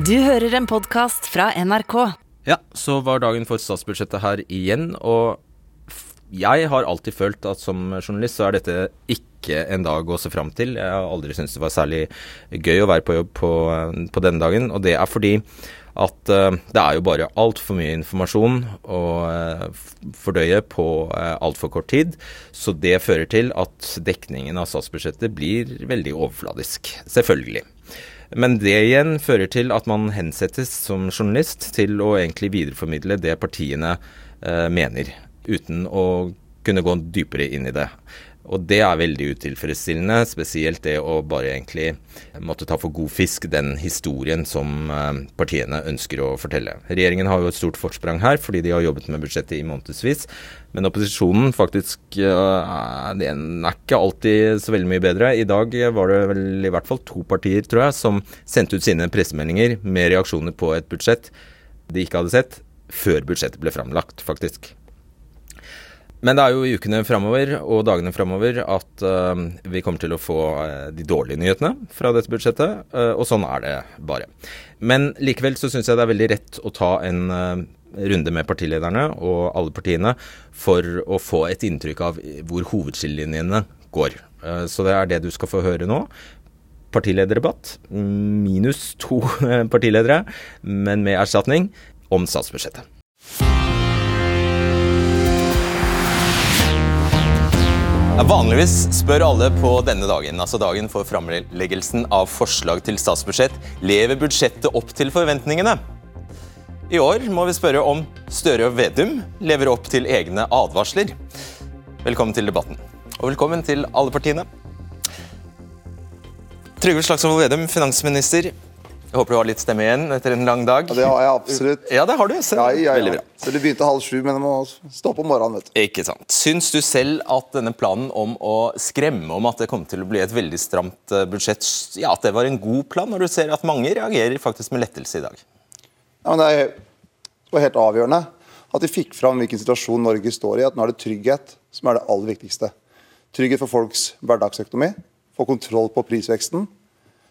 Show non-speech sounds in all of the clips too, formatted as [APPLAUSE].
Du hører en podkast fra NRK. Ja, så var dagen for statsbudsjettet her igjen, og jeg har alltid følt at som journalist så er dette ikke en dag å se fram til. Jeg har aldri syntes det var særlig gøy å være på jobb på, på denne dagen, og det er fordi at uh, det er jo bare altfor mye informasjon å uh, fordøye på uh, altfor kort tid. Så det fører til at dekningen av statsbudsjettet blir veldig overfladisk. Selvfølgelig. Men det igjen fører til at man hensettes som journalist til å egentlig videreformidle det partiene eh, mener, uten å kunne gå dypere inn i det. Og det er veldig utilfredsstillende, spesielt det å bare egentlig måtte ta for god fisk den historien som eh, partiene ønsker å fortelle. Regjeringen har jo et stort forsprang her, fordi de har jobbet med budsjettet i månedsvis. Men opposisjonen faktisk eh, er ikke alltid så veldig mye bedre. I dag var det vel i hvert fall to partier, tror jeg, som sendte ut sine pressemeldinger med reaksjoner på et budsjett de ikke hadde sett, før budsjettet ble framlagt, faktisk. Men det er jo i ukene framover og dagene framover at uh, vi kommer til å få uh, de dårlige nyhetene fra dette budsjettet, uh, og sånn er det bare. Men likevel så syns jeg det er veldig rett å ta en runde med partilederne og alle partiene for å få et inntrykk av hvor hovedskillelinjene går. Så det er det du skal få høre nå. Partilederdebatt minus to [LAUGHS] partiledere, men med erstatning om statsbudsjettet. Vanligvis spør alle på denne dagen, altså dagen for framleggelsen av forslag til statsbudsjett, lever budsjettet opp til forventningene? I år må vi spørre om Støre og Vedum lever opp til egne advarsler. Velkommen til debatten. Og velkommen til alle partiene. Trygve Slagsvold Vedum, finansminister. Jeg håper du har litt stemme igjen etter en lang dag. Ja, det har jeg absolutt. Ja, det har du. Ja, ja, Veldig bra. Så det begynte halv sju, men jeg må stå opp om morgenen. vet du. Ikke sant. Syns du selv at denne planen om å skremme om at det kom til å bli et veldig stramt eh, budsjett, ja, at det var en god plan, når du ser at mange reagerer faktisk med lettelse i dag? Ja, men det, var helt avgjørende at vi fikk fram hvilken situasjon Norge står i. At nå er det trygghet som er det aller viktigste. Trygghet for folks hverdagsøkonomi, få kontroll på prisveksten,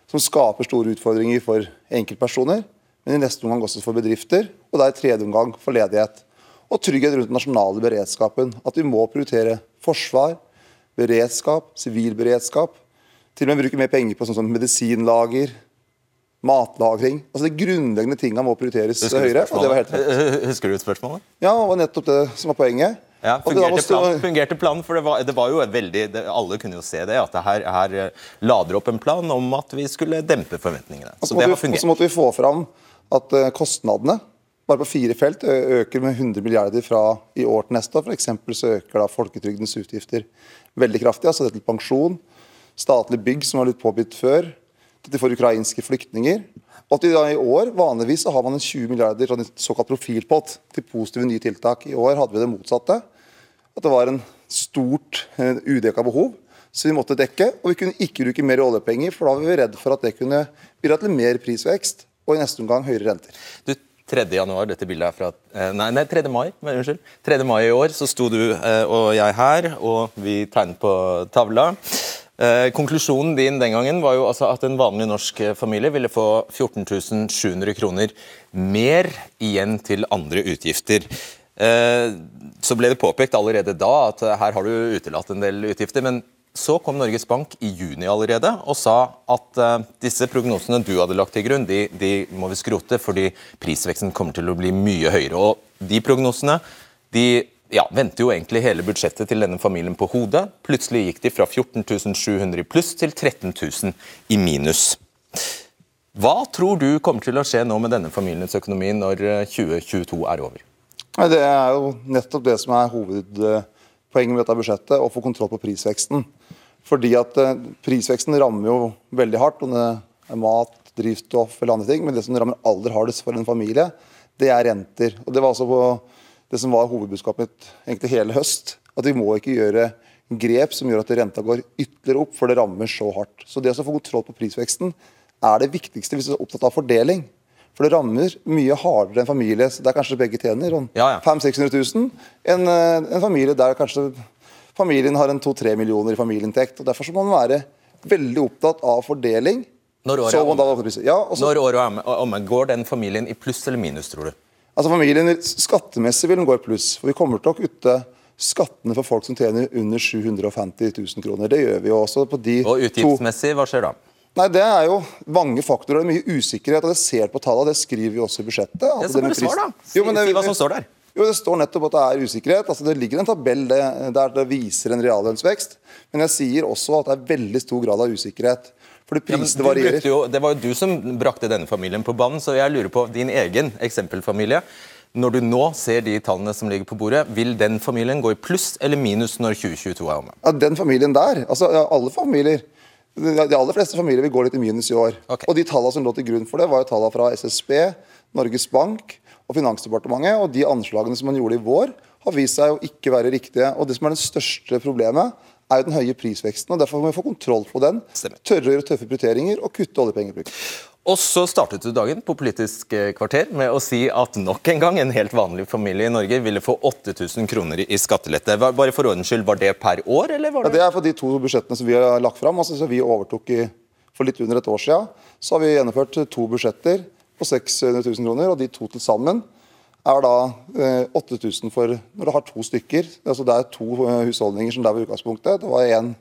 som skaper store utfordringer for enkeltpersoner, men i neste omgang også for bedrifter, og da i tredje omgang for ledighet. Og trygghet rundt den nasjonale beredskapen. At vi må prioritere forsvar, beredskap, sivil beredskap. Til og med bruke mer penger på sånn som medisinlager, matlagring. Altså De grunnleggende tingene må prioriteres høyere. og det var helt rett. Husker du spørsmålet? Ja, og nettopp det som var poenget. Ja, fungerte plan, fungerte planen, for det var, det var jo et veldig det, Alle kunne jo se det, at det her, her eh, lader opp en plan om at vi skulle dempe forventningene. Så det har vi- og så måtte vi få fram at eh, kostnadene bare på fire felt øker med 100 milliarder fra i år til neste år. Eksempel så øker da folketrygdens utgifter veldig kraftig. altså det til pensjon, statlig bygg som var litt påbudt før, dette for ukrainske flyktninger. Og at i i år, Vanligvis så har man en 20 milliarder sånn såkalt profilpott til positive nye tiltak. I år hadde vi det motsatte. At det var en stort eh, udekka behov som vi måtte dekke. Og vi kunne ikke bruke mer oljepenger, for da var vi redd for at det kunne bidra til mer prisvekst og i neste omgang høyere renter. Du, 3. januar, dette bildet er fra eh, Nei, nei 3. mai. men Unnskyld. 3. mai i år så sto du eh, og jeg her, og vi tegnet på tavla. Eh, konklusjonen din den gangen var jo altså at en vanlig norsk eh, familie ville få 14 700 kroner mer igjen til andre utgifter. Eh, så ble det påpekt allerede da at her har du utelatt en del utgifter. men så kom Norges Bank i juni allerede og sa at disse prognosene du hadde lagt til grunn, de, de må vi skrote fordi prisveksten kommer til å bli mye høyere. Og de prognosene de ja, vendte jo egentlig hele budsjettet til denne familien på hodet. Plutselig gikk de fra 14.700 i pluss til 13.000 i minus. Hva tror du kommer til å skje nå med denne familiens økonomi når eh, 2022 er over? Det er jo nettopp det som er hovedpoenget med dette budsjettet, å få kontroll på prisveksten. Fordi at eh, Prisveksten rammer jo veldig hardt, om det er mat, drivstoff eller andre ting. Men det som rammer aller hardest for en familie, det er renter. Og Det var altså på det som var hovedbudskapet mitt egentlig hele høst. At vi må ikke gjøre grep som gjør at renta går ytterligere opp, for det rammer så hardt. Så det å få kontroll på prisveksten er det viktigste hvis du er opptatt av fordeling. For det rammer mye hardere en familie der kanskje begge tjener sånn Ja, ja. 500 000-600 000, enn eh, en familie der kanskje familien har en 2-3 millioner i familieinntekt. og Derfor så må man være veldig opptatt av fordeling Når året Så er da omme. Ja, og så- Når året er omme, går den familien i pluss eller minus, tror du? Altså familien, Skattemessig vil den gå i pluss. for Vi kommer til å kutte skattene for folk som tjener under 750 000 kroner. Det gjør vi jo også på de Og utgiftsmessig, hva skjer da? Nei, Det er jo mange faktorer. Det er mye usikkerhet. og Det ser på tallene, det skriver vi også i budsjettet. Ja, er så bare svar, da. Jo, men det- si hva som står der. Jo, Det står nettopp at det er usikkerhet. Altså, Det ligger en tabell der det viser en reallønnsvekst. Men jeg sier også at det er veldig stor grad av usikkerhet. Fordi prisene ja, varierer. jo, det var jo du som brakte denne familien på banen, så jeg lurer på din egen eksempelfamilie. Når du nå ser de tallene som ligger på bordet, vil den familien gå i pluss eller minus når 2022 er omme? Ja, Den familien der, altså alle familier De de aller fleste familier vil gå litt i minus i år. Okay. Og De tallene som lå til grunn for det, var jo tallene fra SSB, Norges Bank og Finansdepartementet. Og de anslagene som man gjorde i vår, har vist seg å ikke være riktige. Og Det som er det største problemet, er jo den høye prisveksten. og Derfor må vi få kontroll på den. Stemmer. Tørre å gjøre tøffe prioriteringer og kutte oljepengebruk. Og så startet du dagen på Politisk eh, kvarter med å si at nok en gang en helt vanlig familie i Norge ville få 8000 kroner i skattelette. Bare for ordens skyld, var det per år, eller var Ja, det det er for de to budsjettene som vi har lagt fram. Altså, vi overtok i, for litt under et år siden. Så har vi gjennomført to budsjetter på 600 000 kroner, og de to til sammen er da eh, 8000 for når du har to stykker. Altså det er to eh, husholdninger som der var utgangspunktet. Det var en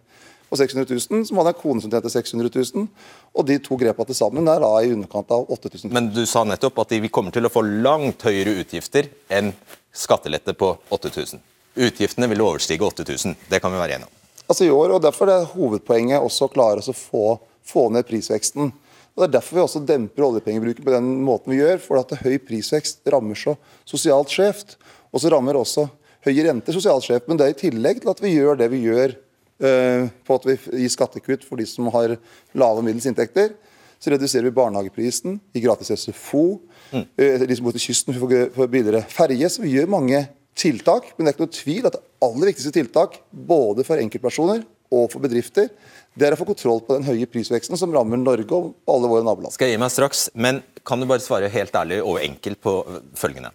på 600 000 som hadde en kone som tjente 600 000. Og de to grepa til sammen er da i underkant av 8000 Men du sa nettopp at vi kommer til å få langt høyere utgifter enn skattelette på 8000. Utgiftene vil overstige 8000. Det kan vi være enige om. altså i år, og Derfor er hovedpoenget også å klare å få, få ned prisveksten. Og Det er derfor vi også demper oljepengebruken på den måten vi gjør. For at høy prisvekst rammer så sosialt skjevt. Og så rammer også høye renter sosialt skjevt. Men det er i tillegg til at vi gjør det vi gjør eh, på at vi gir skattekutt for de som har lave og middels inntekter. Så reduserer vi barnehageprisen, gir gratis SFO. eh, De som bor til kysten får billigere ferje. Så vi gjør mange tiltak. Men det er ikke noe tvil at det aller viktigste tiltak, både for enkeltpersoner og for bedrifter, det er å få kontroll på den høye prisveksten som rammer Norge og alle våre naboland. Skal jeg gi meg straks, men kan du bare svare helt ærlig og enkelt på følgende?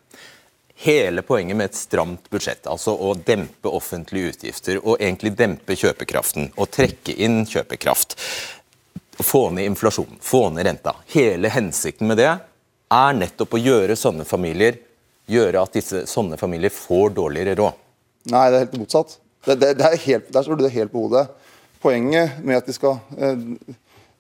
Hele poenget med et stramt budsjett, altså å dempe offentlige utgifter og egentlig dempe kjøpekraften og trekke inn kjøpekraft, få ned inflasjonen, få ned renta. Hele hensikten med det er nettopp å gjøre sånne familier gjøre at disse sånne familier får dårligere råd. Nei, det er helt motsatt. Det, det, det er helt, der står du det helt på hodet. Poenget med at de skal eh,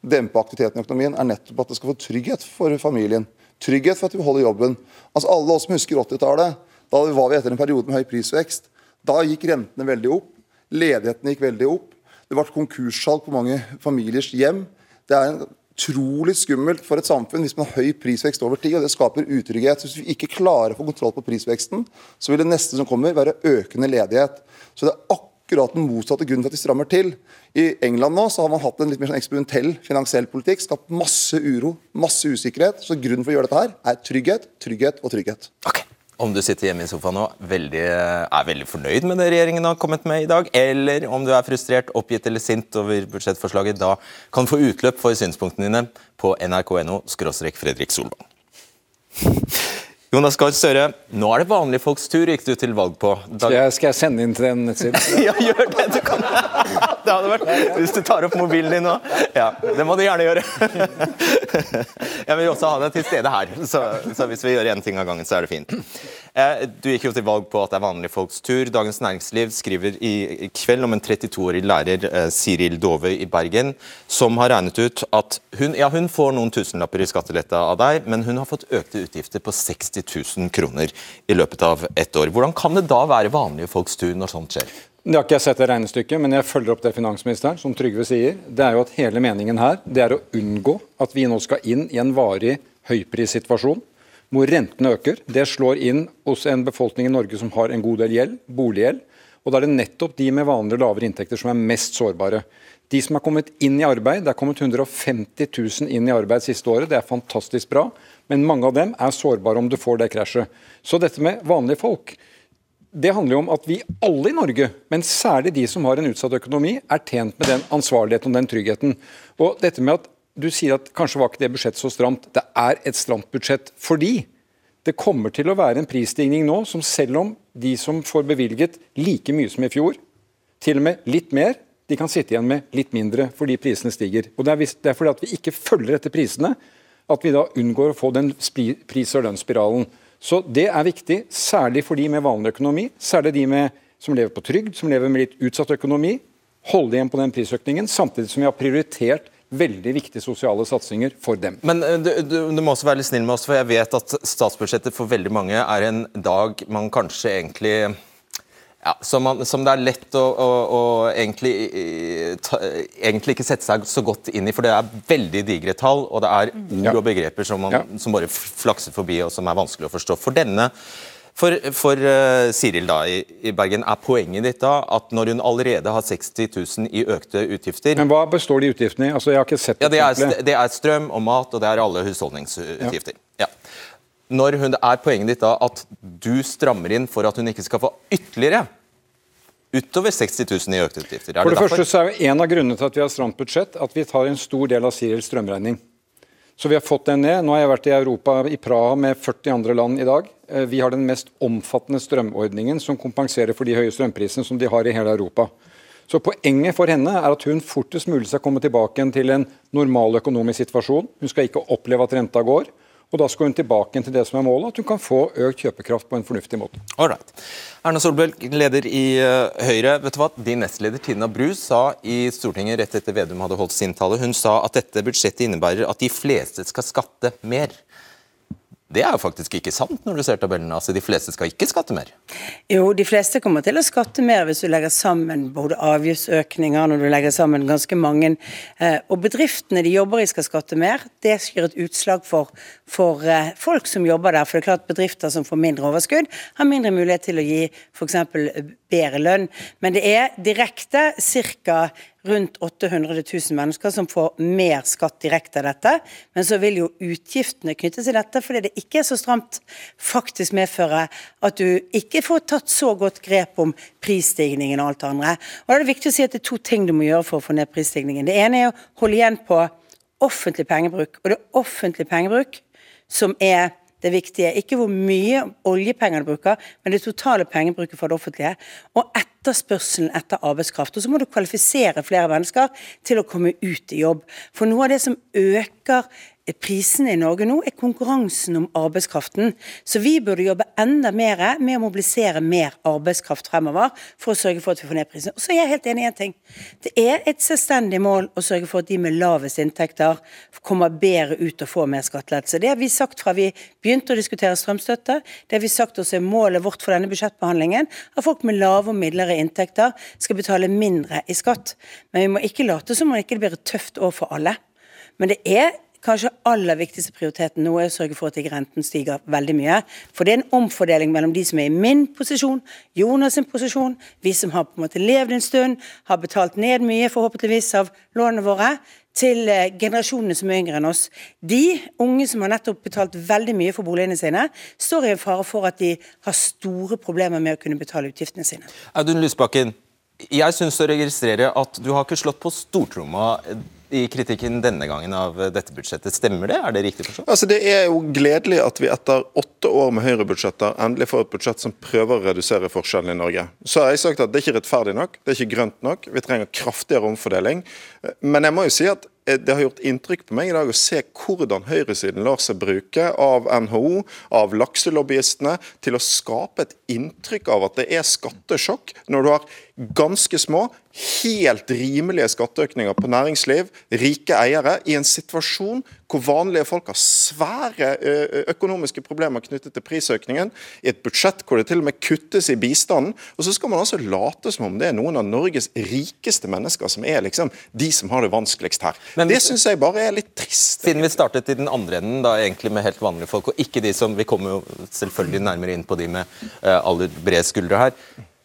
dempe aktiviteten i økonomien, er nettopp at det skal få trygghet for familien. Trygghet for at de beholder jobben. Altså Alle oss som husker 80-tallet, da var vi etter en periode med høy prisvekst. Da gikk rentene veldig opp. Ledigheten gikk veldig opp. Det ble konkurssalg på mange familiers hjem. Det er utrolig skummelt for et samfunn hvis man har høy prisvekst over tid, og det skaper utrygghet. Hvis vi ikke klarer å få kontroll på prisveksten, så vil det neste som kommer, være økende ledighet. Så det er akkurat den motsatte grunnen til at de strammer til. I England nå så har man hatt en litt mer sånn eksperimentell finansiell politikk, skapt masse uro, masse usikkerhet. Så grunnen for å gjøre dette her er trygghet, trygghet og trygghet. Ok. Om du sitter hjemme i sofaen veldig, er veldig fornøyd med det regjeringen har kommet med i dag, eller om du er frustrert, oppgitt eller sint over budsjettforslaget, da kan du få utløp for synspunktene dine på nrk.no Fredrik Solvang. Jonas Gahr Støre, nå er det vanlige folks tur, gikk du til valg på. Da... Skal jeg, skal jeg sende inn til den nettsiden? [LAUGHS] Ja, gjør det! Du kan. [LAUGHS] Det hadde vært Hvis du tar opp mobilen din nå. Ja, det må du gjerne gjøre. [LAUGHS] Jeg vil også ha deg til stede her, så, så hvis vi gjør én ting av gangen, så er det fint. Eh, Du gikk jo til valg på at det er vanlige folks tur. Dagens Næringsliv skriver i kveld om en 32-årig lærer, eh, Siril Dove i Bergen, som har regnet ut at hun, ja, hun får noen tusenlapper i skattelette av deg, men hun har fått økte utgifter på 60 000 kroner i løpet av ett år. Hvordan kan det da være vanlige folks tur når sånt skjer? Det har ikke jeg sett det regnestykket, men jeg følger opp det finansministeren, som Trygve sier. Det er jo at hele meningen her det er å unngå at vi nå skal inn i en varig høyprissituasjon hvor rentene øker. Det slår inn hos en befolkning i Norge som har en god del gjeld, boliggjeld. Og da er det nettopp de med vanlige lavere inntekter som er mest sårbare. De som har kommet inn i arbeid, det er kommet 150 000 inn i arbeid siste året, det er fantastisk bra. Men mange av dem er sårbare om du får det krasjet. Så dette med vanlige folk det handler jo om at vi alle i Norge, men særlig de som har en utsatt økonomi, er tjent med den ansvarligheten og den tryggheten. Og dette med at Du sier at kanskje var ikke det budsjettet så stramt. Det er et stramt budsjett fordi det kommer til å være en prisstigning nå som selv om de som får bevilget like mye som i fjor, til og med litt mer, de kan sitte igjen med litt mindre fordi prisene stiger. Og Det er, fordi at vi ikke følger etter prisene at vi da unngår å få den pris- og lønnsspiralen. Så Det er viktig, særlig for de med vanlig økonomi, særlig de med, som lever på trygd, som lever med litt utsatt økonomi. Holde igjen på den prisøkningen, samtidig som vi har prioritert veldig viktige sosiale satsinger for dem. Men du, du, du, må også være litt snill med oss, for jeg vet at statsbudsjettet for veldig mange er en dag man kanskje egentlig ja, som, man, som, det er lett å, å, å egentlig, ta, egentlig, ikke sette seg så godt inn i, for det er veldig digre tall, og det er ord og begreper som, man, som, bare flakser forbi, og som er vanskelig å forstå. For denne, for, for uh, Siril da, i, i, Bergen, er poenget ditt da at når hun allerede har 60 000 i økte utgifter Men hva består de utgiftene i? Altså, jeg har ikke sett ja, det er, det er strøm og mat, og det er alle husholdningsutgifter. Ja. Når hun, er poenget ditt da at du strammer inn for at hun ikke skal få ytterligere utover 60 000 i økte utgifter. For det, det første så er jo En av grunnene til at vi har stramt budsjett, at vi tar en stor del av Sirils strømregning. Så vi har fått den ned. Nå har jeg vært i Europa, i Praha med 40 andre land i dag. Eh, vi har den mest omfattende strømordningen som kompenserer for de høye strømprisene som de har i hele Europa. Så Poenget for henne er at hun fortest mulig skal komme tilbake til en normal økonomisk situasjon. Hun skal ikke oppleve at renta går. Og Da skal hun tilbake til det som er målet, at hun kan få økt kjøpekraft på en fornuftig måte. Alright. Erna Solberg, leder i uh, Høyre. vet du hva? Din nestleder Tina Bru sa i Stortinget rett etter Vedum hadde holdt sin tale, hun sa at dette budsjettet innebærer at de fleste skal skatte mer. Det er jo faktisk ikke sant når du ser tabellene. altså De fleste skal ikke skatte mer. Jo, de fleste kommer til å skatte mer hvis du legger sammen både avgiftsøkninger, når du legger sammen ganske mange. Eh, og bedriftene de jobber i skal skatte mer. Det gir et utslag for, for eh, folk som jobber der. For det er klart bedrifter som får mindre overskudd, har mindre mulighet til å gi f.eks. bedre lønn. Men det er direkte ca rundt 800 000 mennesker som får mer skatt direkte av dette. Men så vil jo utgiftene knyttes til dette, fordi det ikke er så stramt, faktisk medføre at du ikke får tatt så godt grep om prisstigningen og alt det andre. Og Da er det viktig å si at det er to ting du må gjøre for å få ned prisstigningen. Det ene er å holde igjen på offentlig pengebruk. Og det er offentlig pengebruk som er det viktige. Ikke hvor mye oljepenger du bruker, men det totale pengebruket for det offentlige. Og etterspørselen etter arbeidskraft. Og så må du kvalifisere flere mennesker til å komme ut i jobb. For noe av det som øker prisene i Norge nå, er konkurransen om arbeidskraften. Så vi burde jobbe enda mer med å mobilisere mer arbeidskraft fremover for å sørge for at vi får ned prisene. Og så er jeg helt enig i en ting. Det er et selvstendig mål å sørge for at de med lavest inntekter kommer bedre ut og får mer skattelettelse. Det har vi sagt fra vi begynte å diskutere strømstøtte. Det har vi sagt også er målet vårt for denne budsjettbehandlingen. At folk med lave og midlere inntekter skal betale mindre i skatt. Men vi må ikke late som om det ikke blir tøft år for alle. Men det er kanskje aller viktigste prioriteten nå er å sørge for at ikke renten stiger veldig mye. For det er en omfordeling mellom de som er i min posisjon, Jonas' sin posisjon, vi som har på en måte levd en stund, har betalt ned mye forhåpentligvis av lånene våre, til eh, generasjonene som er yngre enn oss. De unge som har nettopp betalt veldig mye for boligene sine, står i en fare for at de har store problemer med å kunne betale utgiftene sine. Audun Lysbakken, jeg syns å registrere at du har ikke slått på stortromma i kritikken denne gangen av dette budsjettet. Stemmer det? Er det riktig forstått? Altså, det er jo gledelig at vi etter åtte år med høyrebudsjetter endelig får et budsjett som prøver å redusere forskjellene i Norge. Så har jeg sagt at det er ikke rettferdig nok, det er ikke grønt nok. Vi trenger kraftigere omfordeling. Men jeg må jo si at det har gjort inntrykk på meg i dag å se hvordan høyresiden lar seg bruke av NHO, av lakselobbyistene, til å skape et inntrykk av at det er skattesjokk når du har ganske små, helt rimelige skatteøkninger på næringsliv, rike eiere, i en situasjon hvor vanlige folk har svære økonomiske problemer knyttet til prisøkningen, i et budsjett hvor det til og med kuttes i bistanden. Og så skal man altså late som om det er noen av Norges rikeste mennesker som er liksom de som har det vanskeligst her. Men, det syns jeg bare er litt trist. Siden vi startet i den andre enden, da egentlig med helt vanlige folk, og ikke de som Vi kommer jo selvfølgelig nærmere inn på de med uh, aller brede skuldre her.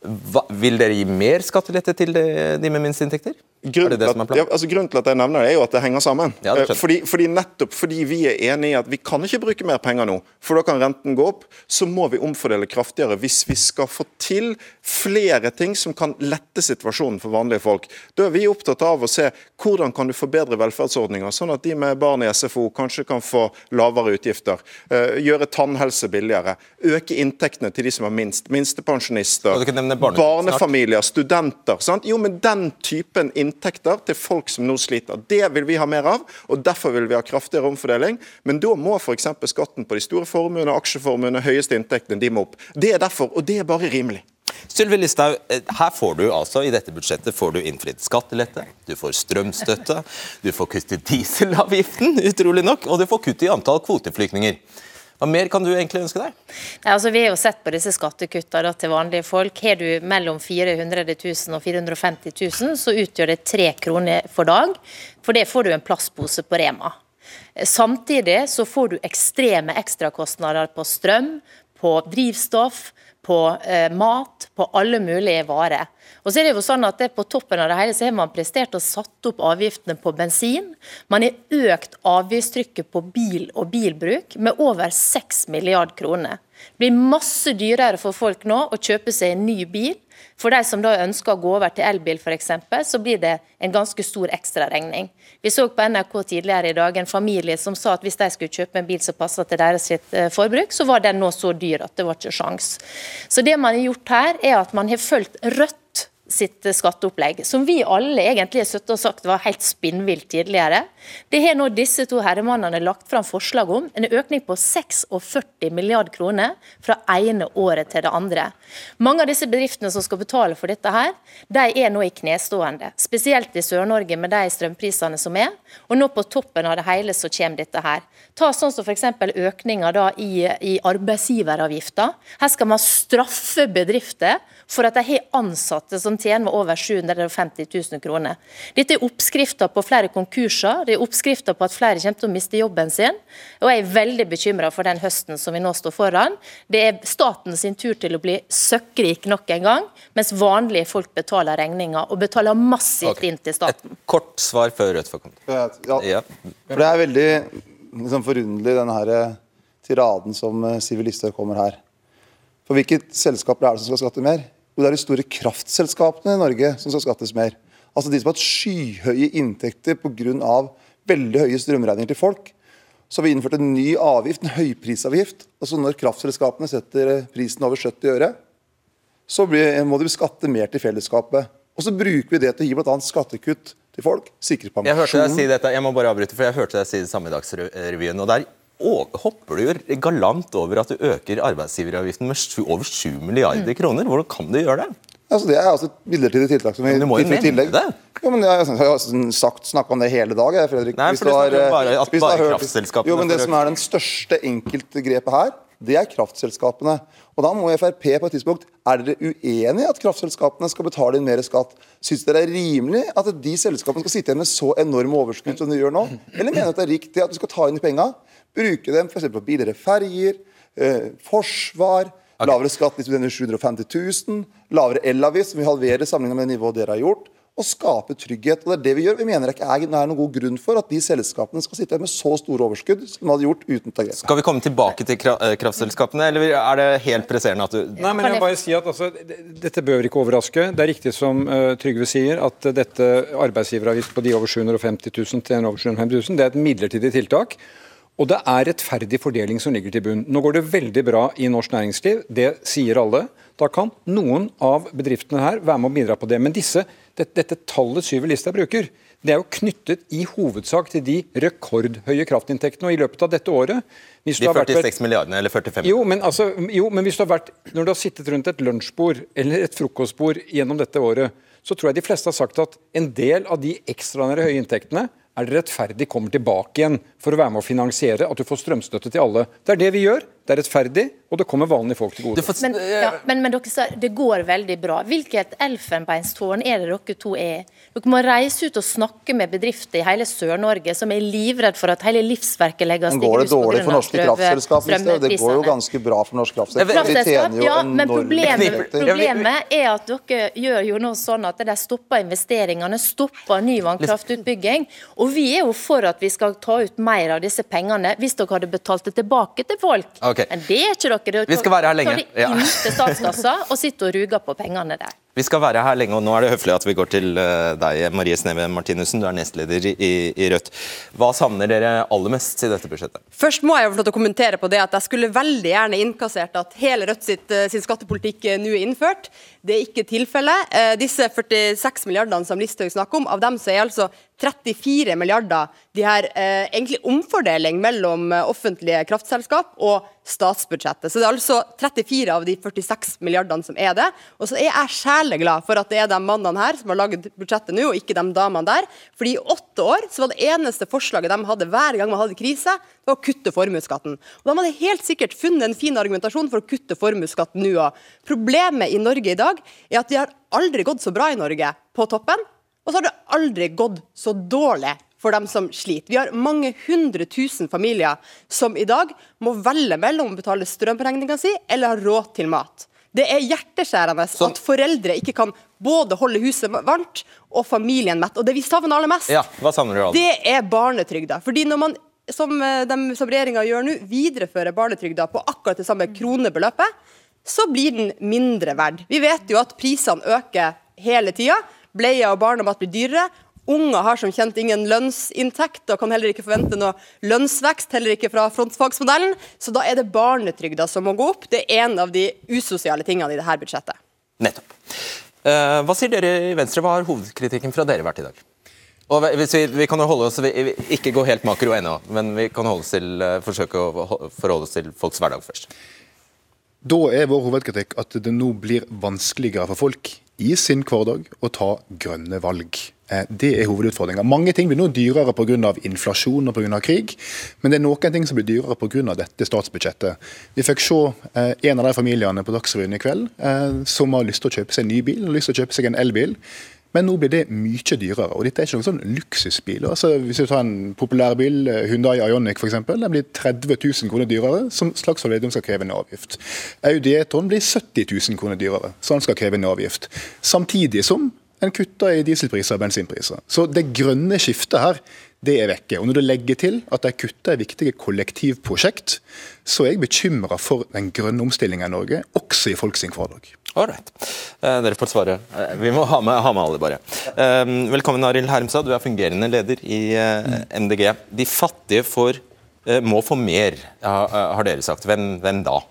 Hva, vil dere gi mer skattelette til de, de med minst inntekter? Grunnen, det det at, ja, altså grunnen til at jeg nevner det, er jo at det henger sammen. Ja, det. Eh, fordi, fordi Nettopp fordi vi er enig i at vi kan ikke bruke mer penger nå, for da kan renten gå opp, så må vi omfordele kraftigere hvis vi skal få til flere ting som kan lette situasjonen for vanlige folk. Da er vi opptatt av å se hvordan kan du forbedre velferdsordninger, sånn at de med barn i SFO kanskje kan få lavere utgifter. eh, gjøre tannhelse billigere. Øke inntektene til de som har minst. Minstepensjonister, Barnefamilier, studenter. Sant? Jo, men den typen inntekter til folk som nå sliter, det vil vi ha mer av. og Derfor vil vi ha kraftigere omfordeling. Men da må f.eks. skatten på de store formuene, aksjeformuene, høyeste inntektene, de må opp. Det er derfor, og det er bare rimelig. Sylvi Listhaug, eh, her får du altså, i dette budsjettet får du innfridd skattelette, du får strømstøtte, du får kutt i dieselavgiften, [LAUGHS] utrolig nok, og du får kutt i antall kvoteflyktninger. Hva mer kan du egentlig ønske deg? Nei, altså, vi har jo sett på disse skattekuttene til vanlige folk. Har du mellom 400 000 og 450 000, så utgjør det tre kroner for dag. For det får du en plastpose på Rema. Samtidig så får du ekstreme ekstrakostnader på strøm, på drivstoff, på eh, mat, på alle mulige varer. Og så er det jo sånn at det På toppen av det hele så har man prestert å satt opp avgiftene på bensin. Man har økt avgiftstrykket på bil og bilbruk med over 6 milliard kroner. Det blir masse dyrere for folk nå å kjøpe seg en ny bil. For de som da ønsker å gå over til elbil f.eks., så blir det en ganske stor ekstraregning. Vi så på NRK tidligere i dag en familie som sa at hvis de skulle kjøpe en bil som passet til deres eh, forbruk, så var den nå så dyr at det var ikke sjans. Så det man har gjort her, er at man har fulgt Rødt sitt skatteopplegg, som vi alle egentlig har og sagt var helt spinnvilt tidligere. Det har nå disse to herremannene lagt fram forslag om, en økning på 46 milliard kroner fra ene året til det andre. Mange av disse bedriftene som skal betale for dette her, de er nå i knestående. Spesielt i Sør-Norge med de strømprisene som er. Og nå på toppen av det hele så kommer dette her. Ta sånn som f.eks. økninga i, i arbeidsgiveravgifta. Her skal man straffe bedrifter for at de har ansatte som tjener over 750 000 kroner. Dette er oppskrifter på flere konkurser, det er oppskrifter på at flere kommer til å miste jobben sin. Og jeg er veldig bekymra for den høsten som vi nå står foran. Det er staten sin tur til å bli søkkrik nok en gang, mens vanlige folk betaler regninga, og betaler massivt okay. inn til staten. Et kort svar før Rødt får komme. Ja, Ja. for det er veldig liksom, forunderlig, denne her eh, tiraden som eh, kommer her. For hvilket selskap er det som skal skatte mer? Jo, det er de store kraftselskapene i Norge som skal skattes mer. Altså de som har hatt skyhøye inntekter pga. veldig høye strømregninger til folk. Så har vi innført en ny avgift, en høyprisavgift. Altså Når kraftselskapene setter eh, prisen over 70 øre, så blir, må de skatte mer til fellesskapet. Og så bruker vi det til å gi bl.a. skattekutt til folk. Sikre Jeg hørte deg si dette, jeg må bare avbryte, for jeg hørte deg si det samme i Dagsrevyen. og der å- hopper du jo galant over at du øker arbeidsgiveravgiften med over 7 milliarder kroner. Hvordan kan du gjøre det? Altså, det er altså et midlertidig tiltak. som vi Men du må jo mene det. Jo, men jeg, jeg har sagt, snakka om det hele dag, jeg, Fredrik. Nei, Hvis du har, bare eh, at bare kraftselskapene Jo, men Det som er den største enkeltgrepet her, det er kraftselskapene. Og Da må Frp på et tidspunkt Er dere uenig i at kraftselskapene skal betale inn mer skatt? Syns dere det er rimelig at de selskapene skal sitte igjen med så enorme overskudd som de gjør nå? Eller mener dere at det er riktig at du skal ta inn de penga, bruke dem f.eks. på billigere ferger, eh, forsvar, lavere skatt hvis du tjener 750 000, lavere elavgift, som vi halverer sammenlignet med det nivået dere har gjort, og skape trygghet. Og det er det Vi gjør. Vi mener ikke er, det er noen god grunn for at de selskapene skal sitte med så store overskudd som de hadde gjort uten å ta. Skal vi komme tilbake til eh, kraftselskapene, eller er det helt presserende at du Nei, men jeg bare si at altså, Dette bør ikke overraske. Det er riktig som uh, Trygve sier, at uh, dette arbeidsgiveravgift på de over 750 000 til en over 750 000, det er et midlertidig tiltak. Og det er rettferdig fordeling som ligger til bunn. Nå går det veldig bra i norsk næringsliv, det sier alle. Da kan noen av bedriftene her være med å bidra på det. Men disse, dette, dette tallet Syver Listhaug bruker, det er jo knyttet i hovedsak til de rekordhøye kraftinntektene. Og i løpet av dette året hvis De du har vært 46 milliardene, eller 45 jo men, altså, jo, men hvis du har vært, når du har sittet rundt et lunsjbord eller et frokostbord gjennom dette året, så tror jeg de fleste har sagt at en del av de ekstraordinære høye inntektene er det rettferdig kommer tilbake igjen for å være med å finansiere at du får strømstøtte til alle. Det er det vi gjør. Det er rettferdig, og det kommer vanlige folk til gode. Men, ja, men, men dere sa det går veldig bra. Hvilket elfenbeinstårn er det dere to er? Dere må reise ut og snakke med bedrifter i hele Sør-Norge som er livredd for at hele livsverket legges i grus. Går det dårlig for norske kraftselskap? Det går jo ganske bra for norske kraftselskap. De tjener jo ja, men problemet, problemet, er at dere gjør jo nå sånn at de stopper investeringene, stopper ny vannkraftutbygging. Og vi er jo for at vi skal ta ut mer av disse pengene hvis dere hadde betalt det tilbake til folk. Okay. Men det er ikke dere. dere vi skal være her lenge. tar det inn til statskassa og sitter og ruger på pengene der. Vi skal være her lenge, og nå er det høflig at vi går til eh, deg, Marie Sneve Martinussen. Du er nestleder i, i Rødt. Hva savner dere aller mest i dette budsjettet? Først må jeg få lov til å kommentere på det at jeg skulle veldig gjerne innkassert at hele Rødt sitt, eh, sin skattepolitikk eh, nå er innført. Det er ikke tilfellet. Disse 46 milliardene som Listhaug snakker om, av dem så er altså 34 milliarder de her eh, egentlig omfordeling mellom offentlige kraftselskap og statsbudsjettet. Så det er altså 34 av de 46 milliardene som er det. Og så er jeg sjeleglad for at det er de mannene her som har laget budsjettet nå, og ikke de damene der. Fordi i åtte år så var det eneste forslaget de hadde hver gang man hadde krise, det var å kutte formuesskatten. Og de hadde helt sikkert funnet en fin argumentasjon for å kutte formuesskatten nå òg. Problemet i Norge i dag er at de har aldri gått så bra i Norge på toppen, og så har det aldri gått så dårlig for dem som sliter. Vi har mange hundre tusen familier som i dag må velge mellom å betale strømregninga si eller ha råd til mat. Det er hjerteskjærende så. at foreldre ikke kan både holde huset varmt og familien mett. Og det vi savner aller mest, ja, hva savner du det er barnetrygda. Fordi når man, som, eh, de, som regjeringa gjør nå, viderefører barnetrygda på akkurat det samme kronebeløpet, så blir den mindre verd. Vi vet jo at prisene øker hele tida. Bleier og barnemat blir dyrere. Unger har som kjent ingen lønnsinntekt og kan heller ikke forvente noe lønnsvekst, heller ikke fra frontfagsmodellen. Så da er det barnetrygda som må gå opp. Det er en av de usosiale tingene i dette budsjettet. Nettopp. Uh, hva sier dere i Venstre? Hva har hovedkritikken fra dere vært i dag? Og hvis vi, vi kan holde oss, vi, Ikke gå helt makro ennå, men vi kan holde oss til, uh, forsøke å forholde oss til folks hverdag først. Da er vår hovedkritikk at det nå blir vanskeligere for folk i sin hverdag å ta grønne valg. Eh, det er hovedutfordringa. Mange ting blir nå dyrere pga. inflasjon og på grunn av krig, men det er noen ting som blir dyrere pga. dette statsbudsjettet. Vi fikk se eh, en av de familiene på Dagsrevyen i kveld eh, som har lyst til å kjøpe seg en ny bil og lyst til å kjøpe seg en elbil. Men nå blir det mye dyrere. og Dette er ikke noen sånn luksusbil. Altså, hvis du tar en populær bil, Hyundai Ioniq f.eks., den blir 30 000 kroner dyrere, som Slagsvold Vedum skal kreve en avgift. Audi E-tron blir 70 000 kroner dyrere, så han skal kreve en avgift. Samtidig som en kutter i dieselpriser og bensinpriser. Så det grønne skiftet her, det er vekke. Og Når du legger til at de kutter i viktige kollektivprosjekt, så er jeg bekymra for den grønne omstillinga i Norge, også i folks hverdag. Ålreit. Eh, dere får svare. Eh, vi må ha med, ha med alle, bare. Eh, velkommen, Arild Hermstad. Du er fungerende leder i MDG. De fattige får, må få mer, har dere sagt. Hvem, hvem da?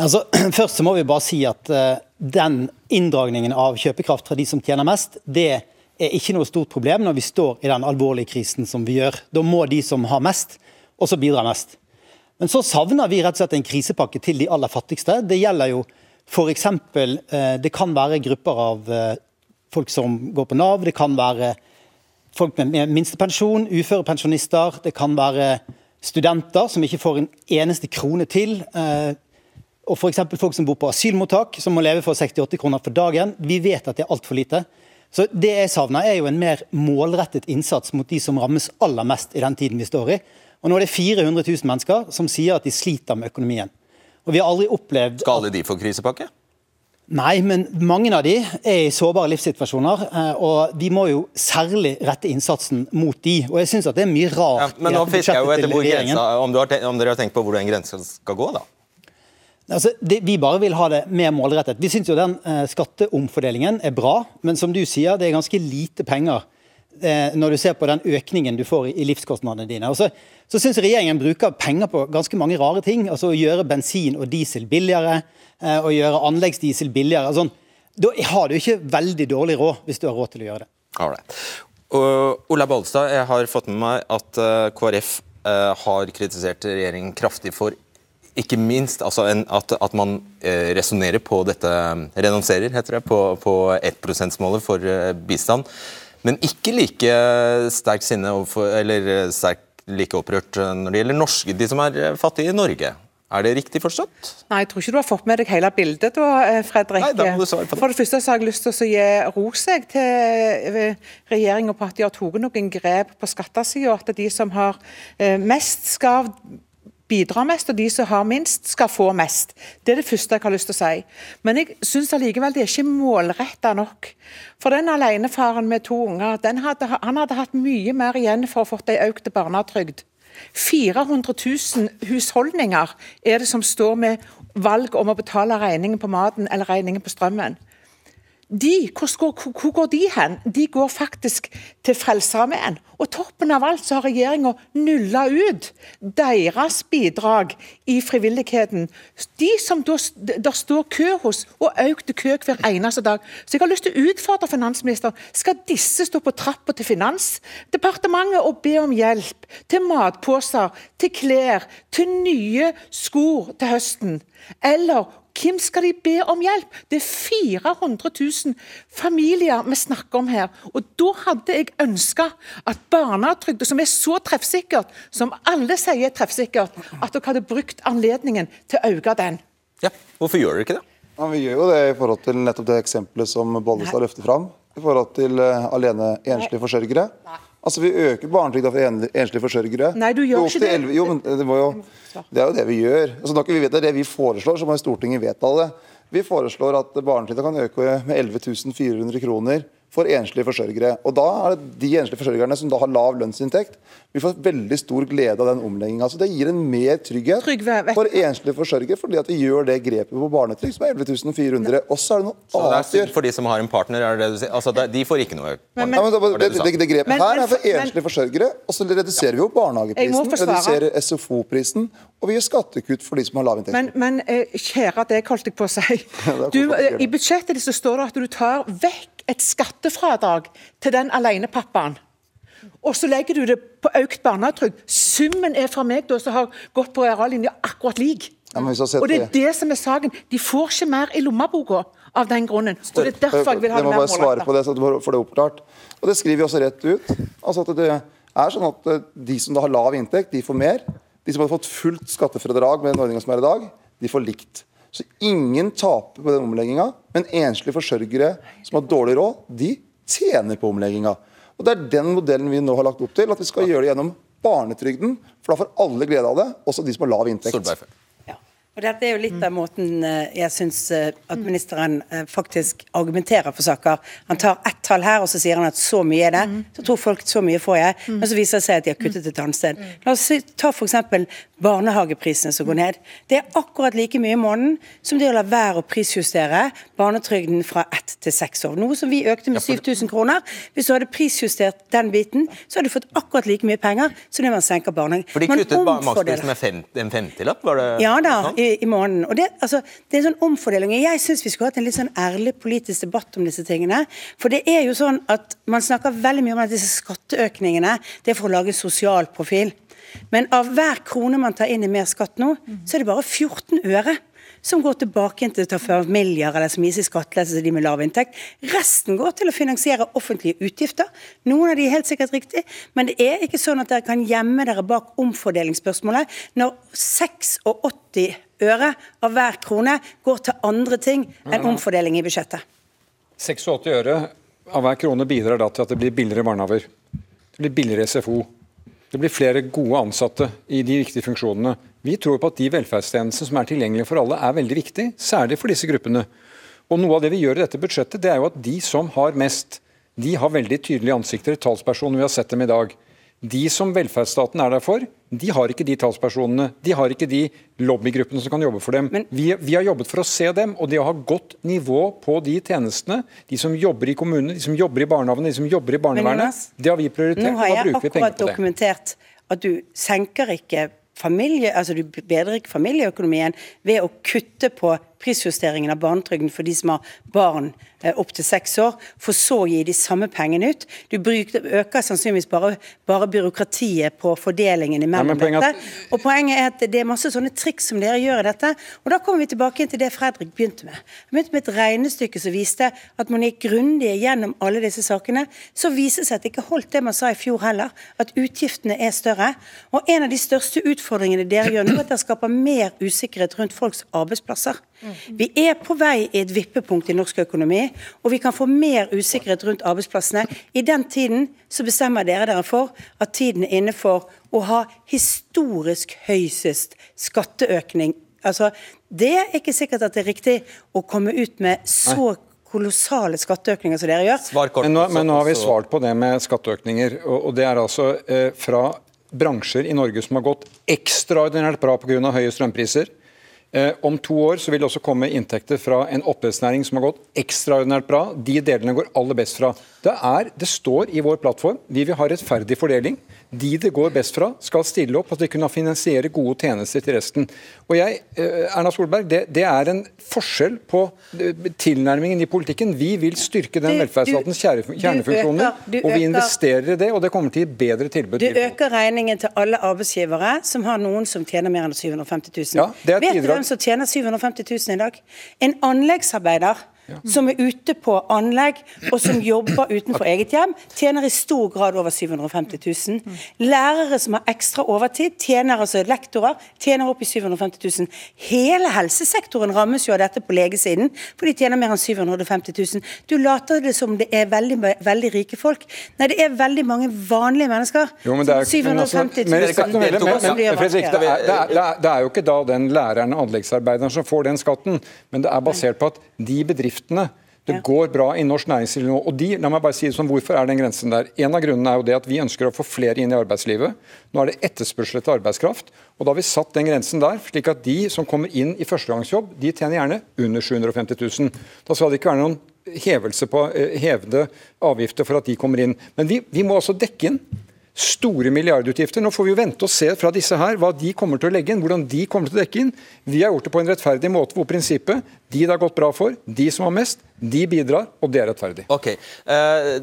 Altså, [CLEARS THROAT] først så må vi bare si at uh, den inndragningen av kjøpekraft fra de som tjener mest, det er ikke noe stort problem når vi står i den alvorlige krisen som vi gjør. Da må de som har mest, også bidra mest. Men så savner vi rett og slett en krisepakke til de aller fattigste. Det gjelder jo f.eks. Uh, eh, det kan være grupper av uh, folk som går på Nav, det kan være folk med minstepensjon, uførepensjonister, det kan være studenter som ikke får en eneste krone til. Og f.eks. folk som bor på asylmottak, som må leve for 68 kroner for dagen. Vi vet at det er altfor lite. Så Det jeg savner, er jo en mer målrettet innsats mot de som rammes aller mest i den tiden vi står i. Og Nå er det 400 000 mennesker som sier at de sliter med økonomien. Og vi har aldri opplevd... Skal alle de få krisepakke? Nei, men mange av de er i sårbare livssituasjoner. Eh, og vi må jo særlig rette innsatsen mot de. Og jeg syns det er mye rart ja, Men nå fisker jeg jo etter hvor grensa, om, har, om dere har tenkt på hvor den grensa skal gå, da? Altså, det, vi bare vil ha det mer målrettet. Vi syns jo den eh, skatteomfordelingen er bra, men som du sier, det er ganske lite penger eh, når du ser på den økningen du får i, i livskostnadene dine. Og så så syns regjeringen bruker penger på ganske mange rare ting. altså Å gjøre bensin og diesel billigere, eh, å gjøre anleggsdiesel billigere. Altså, da har du ikke veldig dårlig råd hvis du har råd til å gjøre det. Right. Ola Bollestad, jeg har fått med meg at uh, KrF uh, har kritisert regjeringen kraftig for ikke minst altså en, at, at, man eh, resonnerer på dette Renonserer, heter det, på, på 1 %-målet for eh, bistand. Men ikke like sterkt sinne overfor, eller eh, sterkt like opprørt eh, når det gjelder norske, de som er eh, fattige i Norge. Er det riktig forstått? Nei, jeg tror ikke du har fått med deg hele bildet da, Fredrik. Nei, da må du svare på det. For det første så har jeg lyst til å gi ros til regjeringa på at de har tatt noen grep på skattesida. At de som har mest, skal bidra mest, og de som har minst, skal få mest. Det er det første jeg har lyst til å si. Men jeg syns allikevel det er ikke målretta nok. For den alenefaren med to unger, hadde, han hadde hatt mye mer igjen for å få ei økt barnetrygd. 400 000 husholdninger er det som står med valg om å betale regningen på maten eller regningen på strømmen. De, hvor, hvor, går de hen? De går faktisk til Frelsesarmeen. Og toppen av alt så har regjeringa nulla ut deres bidrag i frivilligheten. De som der står kø hos, og økte kø hver eneste dag. Så jeg har lyst til å utfordre finansministeren. Skal disse stå på trappa til Finansdepartementet og be om hjelp? Til matposer, til klær, til nye sko til høsten? Eller hvem skal de be om hjelp? Det er 400 000 familier vi snakker om her. Og Da hadde jeg ønska at barnetrygda, som er så treffsikkert, som alle sier er treffsikkert, at dere hadde brukt anledningen til å øke den. Ja, Hvorfor gjør dere ikke det? Ja, vi gjør jo det i forhold til nettopp det eksempelet som Bollestad løfter fram. I forhold til uh, alene enslige forsørgere. Nei. Altså, Vi øker barnetrygda for enslige forsørgere. Nei, du gjør ikke det. 11, jo, men det, jo, det, er jo det vi gjør. Altså, når vi vet det er det vi foreslår, så må Stortinget vedta det. Vi foreslår at barnetrygda kan øke med 11 400 kroner for enslige forsørgere. Og da er det De enslige forsørgerne som da har lav lønnsinntekt, vi får veldig stor glede av den omlegginga. Altså det gir en mer trygghet Trygve, for enslige forsørgere, fordi at vi gjør det grepet på barnetrygd som er 11 400. Og så er det noe så annet det er for de som har en partner, er det det du sier? Altså, de får ikke noe men, men, ja, men, det, det, det, grepet her er for enslige forsørgere, og så reduserer vi jo barnehageprisen, reduserer SFO-prisen, og vi gjør skattekutt for de som har lav inntekt. Men, men eh, kjære deg, holdt jeg på å si. [LAUGHS] Du, eh, I budsjettet ditt så står det at du tar vekk et skattefradrag til den alenepappaen. Og så legger du det på økt barnetrygd. Summen er fra meg da, som har gått på reallinja, akkurat lik. Ja, og det er det som er saken. De får ikke mer i lommeboka av den grunnen. Og det er derfor jeg vil ha det, mer målrettet. svare på det, så du får det oppklart. Og det skriver vi også rett ut. Altså at det er sånn at eh, De som da har lav inntekt, de får mer. De som har fått fullt skattefradrag med den ordninga som er i dag, de får likt. Så ingen taper på den omlegginga, men enslige forsørgere som har dårlig råd, de tjener på omlegginga. Og Det er den modellen vi nå har lagt opp til, at vi skal gjøre det gjennom barnetrygden. For da får alle glede av det, også de som har lav inntekt. Og Dette er jo litt av måten eh, jeg syns eh, at ministeren eh, faktisk argumenterer for saker. Han tar ett tall her, og så sier han at så mye er det. Mm. Så tror folk så mye får jeg, mm. men så viser det seg at de har kuttet et annet sted. Mm. La oss ta f.eks. barnehageprisene som går ned. Det er akkurat like mye i måneden som det å la være å prisjustere barnetrygden fra ett til seks år. Noe som vi økte med 7000 kroner. Hvis du hadde prisjustert den biten, så hadde du fått akkurat like mye penger som det man senker barnehagen. For de kuttet maksprisen med en femtilapp? Var det ja da i, i måneden. Og det, altså, det er en sånn omfordeling. Jeg syns vi skulle hatt en litt sånn ærlig politisk debatt om disse tingene. For det er jo sånn at man snakker veldig mye om at disse skatteøkningene det er for å lage sosial profil. Men av hver krone man tar inn i mer skatt nå, så er det bare 14 øre som går tilbake til å ta familier eller som gis i skattelettelse til de med lav inntekt. Resten går til å finansiere offentlige utgifter. Noen av de er helt sikkert riktig, men det er ikke sånn at dere kan gjemme dere bak omfordelingsspørsmålet når 86 øre av hver krone går til andre ting enn omfordeling i budsjettet. 86 øre av hver krone bidrar da til at det blir billigere barnehager. Det blir billigere SFO. Det blir flere gode ansatte i de viktige funksjonene. Vi tror på at de velferdstjenestene som er tilgjengelige for alle, er veldig viktig, særlig for disse gruppene. Og Noe av det vi gjør i dette budsjettet, det er jo at de som har mest, de har veldig tydelige ansikter. Talspersoner, vi har sett dem i dag. De som velferdsstaten er der for, de har ikke de talspersonene. De har ikke de lobbygruppene som kan jobbe for dem. Men, vi, vi, har jobbet for å se dem, og det å ha godt nivå på de tjenestene, de som jobber i kommunene, de som jobber i barnehagene, de som jobber i barnevernet, det har vi prioritert. Nå har jeg akkurat dokumentert at du senker ikke familie, altså du bedrer ikke familieøkonomien ved å kutte på prisjusteringen av barnetrygden for de som har barn eh, opp til seks år, for så å gi de samme pengene ut. Du øker sannsynligvis bare, bare byråkratiet på fordelingen imellom Nei, poenget dette. Og poenget er at det er masse sånne triks som dere gjør i dette. Og da kommer vi tilbake inn til det Fredrik begynte med. Han begynte med et regnestykke som viste at man gikk grundig gjennom alle disse sakene. Så viser det seg at det ikke holdt det man sa i fjor heller, at utgiftene er større. Og en av de største utfordringene dere gjør nå, er at dere skaper mer usikkerhet rundt folks arbeidsplasser. Vi er på vei i et vippepunkt i norsk økonomi, og vi kan få mer usikkerhet rundt arbeidsplassene. I den tiden så bestemmer dere dere for at tiden er inne for å ha historisk høysest skatteøkning. Altså, det er ikke sikkert at det er riktig å komme ut med så kolossale skatteøkninger som dere gjør. Kort. Men nå, men nå har vi svart på det med skatteøkninger. Og, og det er altså eh, fra bransjer i Norge som har gått ekstraordinært bra pga. høye strømpriser. Eh, om to år så vil det også komme inntekter fra en oppdrettsnæring som har gått ekstraordinært bra. De delene går aller best fra. Det, er, det står i vår plattform vi vil ha rettferdig fordeling. De det går best fra, skal stille opp, at de kunne finansiere gode tjenester til resten. Og jeg, eh, Erna Solberg, det, det er en forskjell på eh, tilnærmingen i politikken. Vi vil styrke den velferdsstatens kjernefunksjoner, og vi investerer i det, og det kommer til å gi bedre tilbud. Du øker regningen til alle arbeidsgivere som har noen som tjener mer enn 750 000. Ja, er Vet du hvem som tjener 750 000 i dag? En anleggsarbeider. Som er ute på anlegg og som jobber utenfor eget hjem, tjener i stor grad over 750 000. Lærere som har ekstra overtid, tjener altså lektorer, tjener opp i 750 000. Hele helsesektoren rammes jo av dette på legesiden, for de tjener mer enn 750 000. Du later det som det er veldig, veldig rike folk. Nei, det er veldig mange vanlige mennesker. Jo, men det er, som men altså, 750 000 men, men, men, men, Fredrik, det, er, det, er, det, er, det er jo ikke da den læreren og anleggsarbeideren som får den skatten, men det er basert på at de bedriftene det Ja. går bra i norsk næringsliv nå. og de, la meg bare si det sånn, Hvorfor er den grensen der? En av grunnene er jo det at vi ønsker å få flere inn i arbeidslivet. Nå er det etterspørsel etter arbeidskraft. og Da har vi satt den grensen der, slik at de som kommer inn i førstegangsjobb, de tjener gjerne under 750 000. Da skal det ikke være noen hevelse på eh, hevede avgifter for at de kommer inn. Men vi, vi må også dekke inn store milliardutgifter. Nå får vi jo vente og se fra disse her hva de kommer til å legge inn, hvordan de kommer til å dekke inn. Vi har gjort det på en rettferdig måte hvor prinsippet de det har gått bra for, de som har mest, de bidrar, og det er rettferdig. Ok. Uh,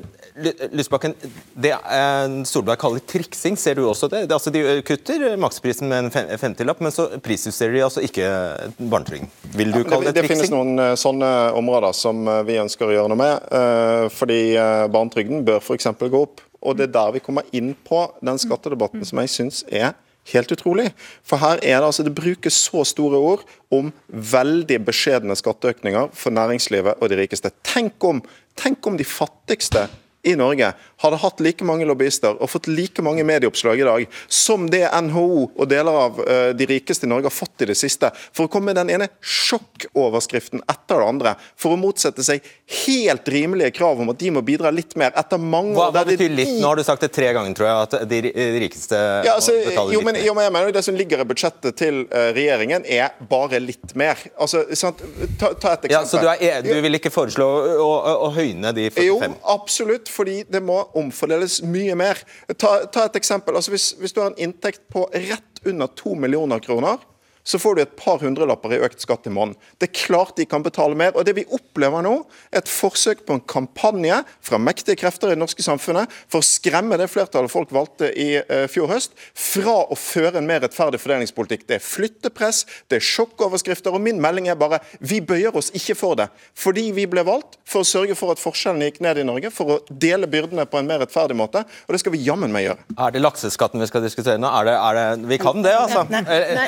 Lysbakken, det uh, Solberg kaller triksing, ser du også det? det altså, de kutter maksprisen med en femtilapp, men så prisjusterer de altså ikke barnetrygden. Vil du Ja, kalle det, det det finnes noen eh, sånne områder som eh, vi ønsker å gjøre noe med. Uh, fordi eh, barnetrygden bør f.eks. gå opp. Og det er der vi kommer inn på den skattedebatten som jeg syns er helt utrolig. For her er det altså, det brukes så store ord om veldig beskjedne skatteøkninger for næringslivet og de rikeste. Tenk om, tenk om de fattigste i Norge hadde hatt like mange lobbyister og fått like mange medieoppslag i dag som det NHO og deler av eh, de rikeste i Norge har fått i det siste, for å komme med den ene sjokkoverskriften etter det andre, for å motsette seg helt rimelige krav om at de må bidra litt mer etter mange år hva betyr litt? Nå har du sagt det tre ganger, tror jeg, at de, rikeste ja, altså, betaler jo, men, litt mer. jo, men jeg mener jo Det som ligger i budsjettet til eh, regjeringen, er bare litt mer. Altså, sant? Ta, ta et eksempel. Ja, så du, er, e- du vil ikke foreslå å, å, å høyne de 45? Jo, absolutt, fordi det må omfordeles mye mer. Ta, ta et eksempel. Altså, hvis, hvis du har en inntekt på rett under to millioner kroner, så får du et par hundrelapper i økt skatt i måneden. Det er klart de kan betale mer. og Det vi opplever nå, er et forsøk på en kampanje fra mektige krefter i det norske samfunnet for å skremme det flertallet folk valgte i eh, fjor høst, fra å føre en mer rettferdig fordelingspolitikk. Det er flyttepress, det er sjokkoverskrifter, og min melding er bare vi bøyer oss ikke for det. Fordi vi ble valgt for å sørge for at forskjellene gikk ned i Norge, for å dele byrdene på en mer rettferdig måte, og det skal vi jammen meg gjøre. Er det lakseskatten vi skal diskutere nå? Er det, er det, vi kan det, altså?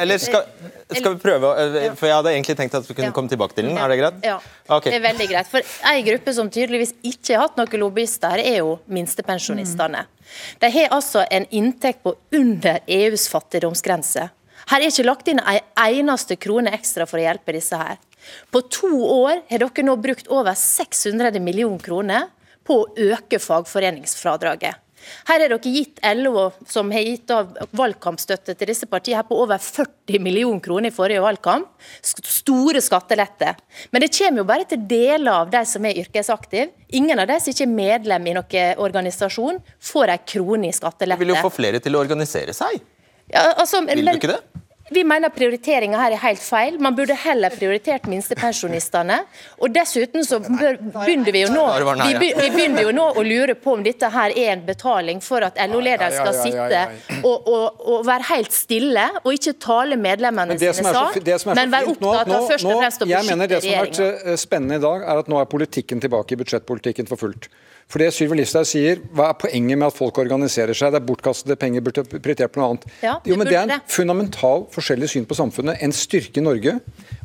Eller skal, skal vi prøve eh, For jeg hadde egentlig tenkt at vi kunne Ja. komme tilbake til den. Er det greit? Ja, okay. det er veldig greit. For en gruppe som tydeligvis ikke har hatt noen lobbyister, her, er jo minstepensjonistene. De har altså en inntekt på under EUs fattigdomsgrense. Her er ikke lagt inn en eneste krone ekstra for å hjelpe disse her. På to år har dere nå brukt over 600 millioner kroner på å øke fagforeningsfradraget. Her har dere gitt LO, som har gitt av valgkampstøtte til disse partiene, her på over 40 millioner kroner i forrige valgkamp. Store skatteletter. Men det kommer jo bare til deler av de som er yrkesaktive. Ingen av de som ikke er medlem i noen organisasjon, får en krone i skattelette. Det vil jo få flere til å organisere seg. Ja, altså, Vil men- du ikke det? Vi mener prioriteringa her er helt feil. Man burde heller prioritert minstepensjonistene. Og dessuten så bør, begynner vi jo nå vi, begynner jo nå å lure på om dette her er en betaling for at LO-lederen skal sitte og, og, og være helt stille og ikke tale medlemmene Men det som sine sak, fi- det som så men være opptatt av først og fremst å jeg mener Det som har vært eh, spennende i dag, er at nå er politikken tilbake i budsjettpolitikken for fullt. For det Sylvi Listhaug sier, hva er poenget med at folk organiserer seg? Det er bortkastede penger, burde prioritert på noe annet. Ja, jo, men Det er en fundamental forskjellig syn på samfunnet. En styrke i Norge.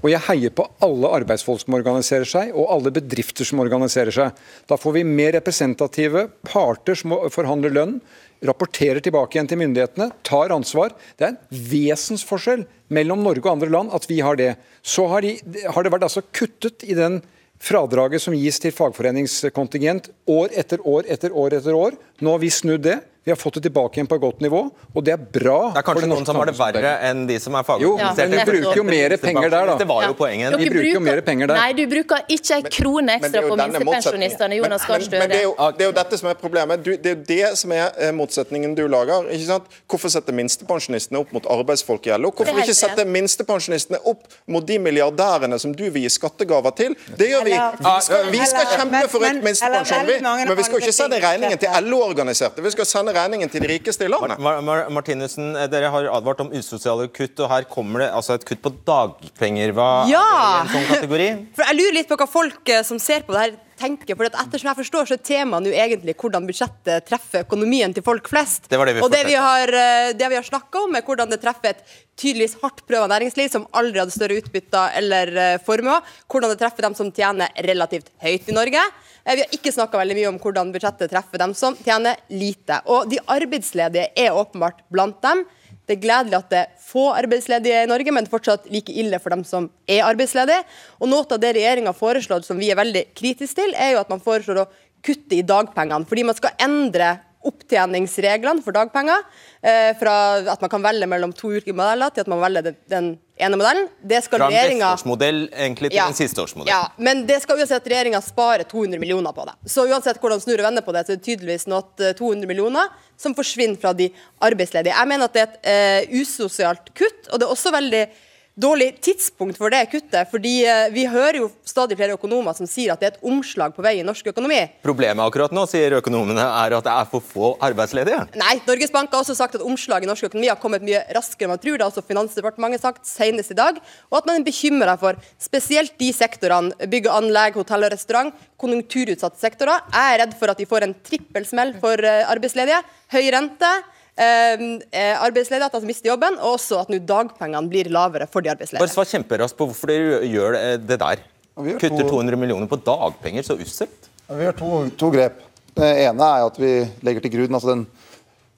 Og jeg heier på alle arbeidsfolk som organiserer seg, og alle bedrifter som organiserer seg. Da får vi mer representative parter som forhandler lønn, rapporterer tilbake igjen til myndighetene, tar ansvar. Det er en vesensforskjell mellom Norge og andre land at vi har det. Så har, de, har det vært altså kuttet i den fradraget som gis til fagforeningskontingent år etter år etter år etter år. Nå har vi snudd det. Vi har fått det tilbake igjen på et godt nivå, og det er bra. Det er kanskje noen som har det verre enn de som er Jo, fagorganiserte. men vi bruker jo mer penger der, da. Det var jo Ja. poenget. Vi bruker jo mer penger der. Nei, du bruker ikke en krone ekstra på minstepensjonistene. Jonas Gahr men- Men det er, Støre. jo, det er jo dette som er problemet. Du, det er jo det som er eh, motsetningen du lager. ikke sant? Hvorfor sette minstepensjonistene opp mot arbeidsfolk i LO? Hvorfor ikke sette minstepensjonistene opp mot de milliardærene som du vil gi skattegaver til? Det gjør vi. Vi skal, vi skal kjempe for men- økt minstepensjon, vi. Men vi skal ikke sende regningen til LO-organiserte. Vi skal sende regningen til de rikeste i landet. Mar Mar Martinussen, eh, dere har advart om usosiale kutt, og her kommer det altså et kutt på dagpenger. Hva Ja! er det i en sånn kategori? For Jeg lurer litt på hva folk eh, som ser på det her tenker. for Ettersom jeg forstår, så er temaet nå egentlig hvordan budsjettet treffer økonomien til folk flest. Det var det vi Og det vi har, eh, det vi har snakka om, er hvordan det treffer et tydeligvis hardt prøva næringsliv som aldri hadde større utbytter eller eh, formuer. Hvordan det treffer dem som tjener relativt høyt i Norge. Eh, Vi har ikke snakka veldig mye om hvordan budsjettet treffer dem som tjener lite. Og de arbeidsledige er åpenbart blant dem. Det er gledelig at det er få arbeidsledige i Norge, men det er fortsatt like ille for dem som er arbeidsledige. Og Noe av det regjeringa har foreslått som vi er veldig kritiske til, er jo at man foreslår å kutte i dagpengene. Fordi man skal endre opptjeningsreglene for dagpenger. Eh, fra at man kan velge mellom to ulike modeller, til at man velger den, ene modellen. Det skal Fra en regjeringa besteårsmodell egentlig til Ja. en sisteårsmodell. ja, men det skal uansett regjeringa spare 200 millioner på det. Så uansett hvordan snur og vender på det, så er det tydeligvis noe at, eh, 200 millioner som forsvinner fra de arbeidsledige. Jeg mener at det er et eh, usosialt kutt, og det er også veldig dårlig tidspunkt for det kuttet. fordi eh, vi hører jo stadig flere økonomer som sier at det er et omslag på vei i norsk økonomi. Problemet akkurat nå, sier økonomene, er at det er for få arbeidsledige. Nei, Norges Bank har også sagt at omslaget i norsk økonomi har kommet mye raskere enn man tror. Det har også Finansdepartementet sagt senest i dag. Og at man er bekymra for spesielt de sektorene, bygg og anlegg, hotell og restaurant, konjunkturutsatte sektorer. Jeg er redd for at de får en trippelsmell for eh, arbeidsledige. Høy rente. Eh, eh, arbeidsledige, at de mister jobben, og også at nå dagpengene blir lavere for de Bare svar kjemperaskt på hvorfor dere gjør det, det der. Kutter to- 200 millioner på dagpenger, så usselt. Ja, Vi gjør to, to grep. Det ene er at vi legger til grunn altså den,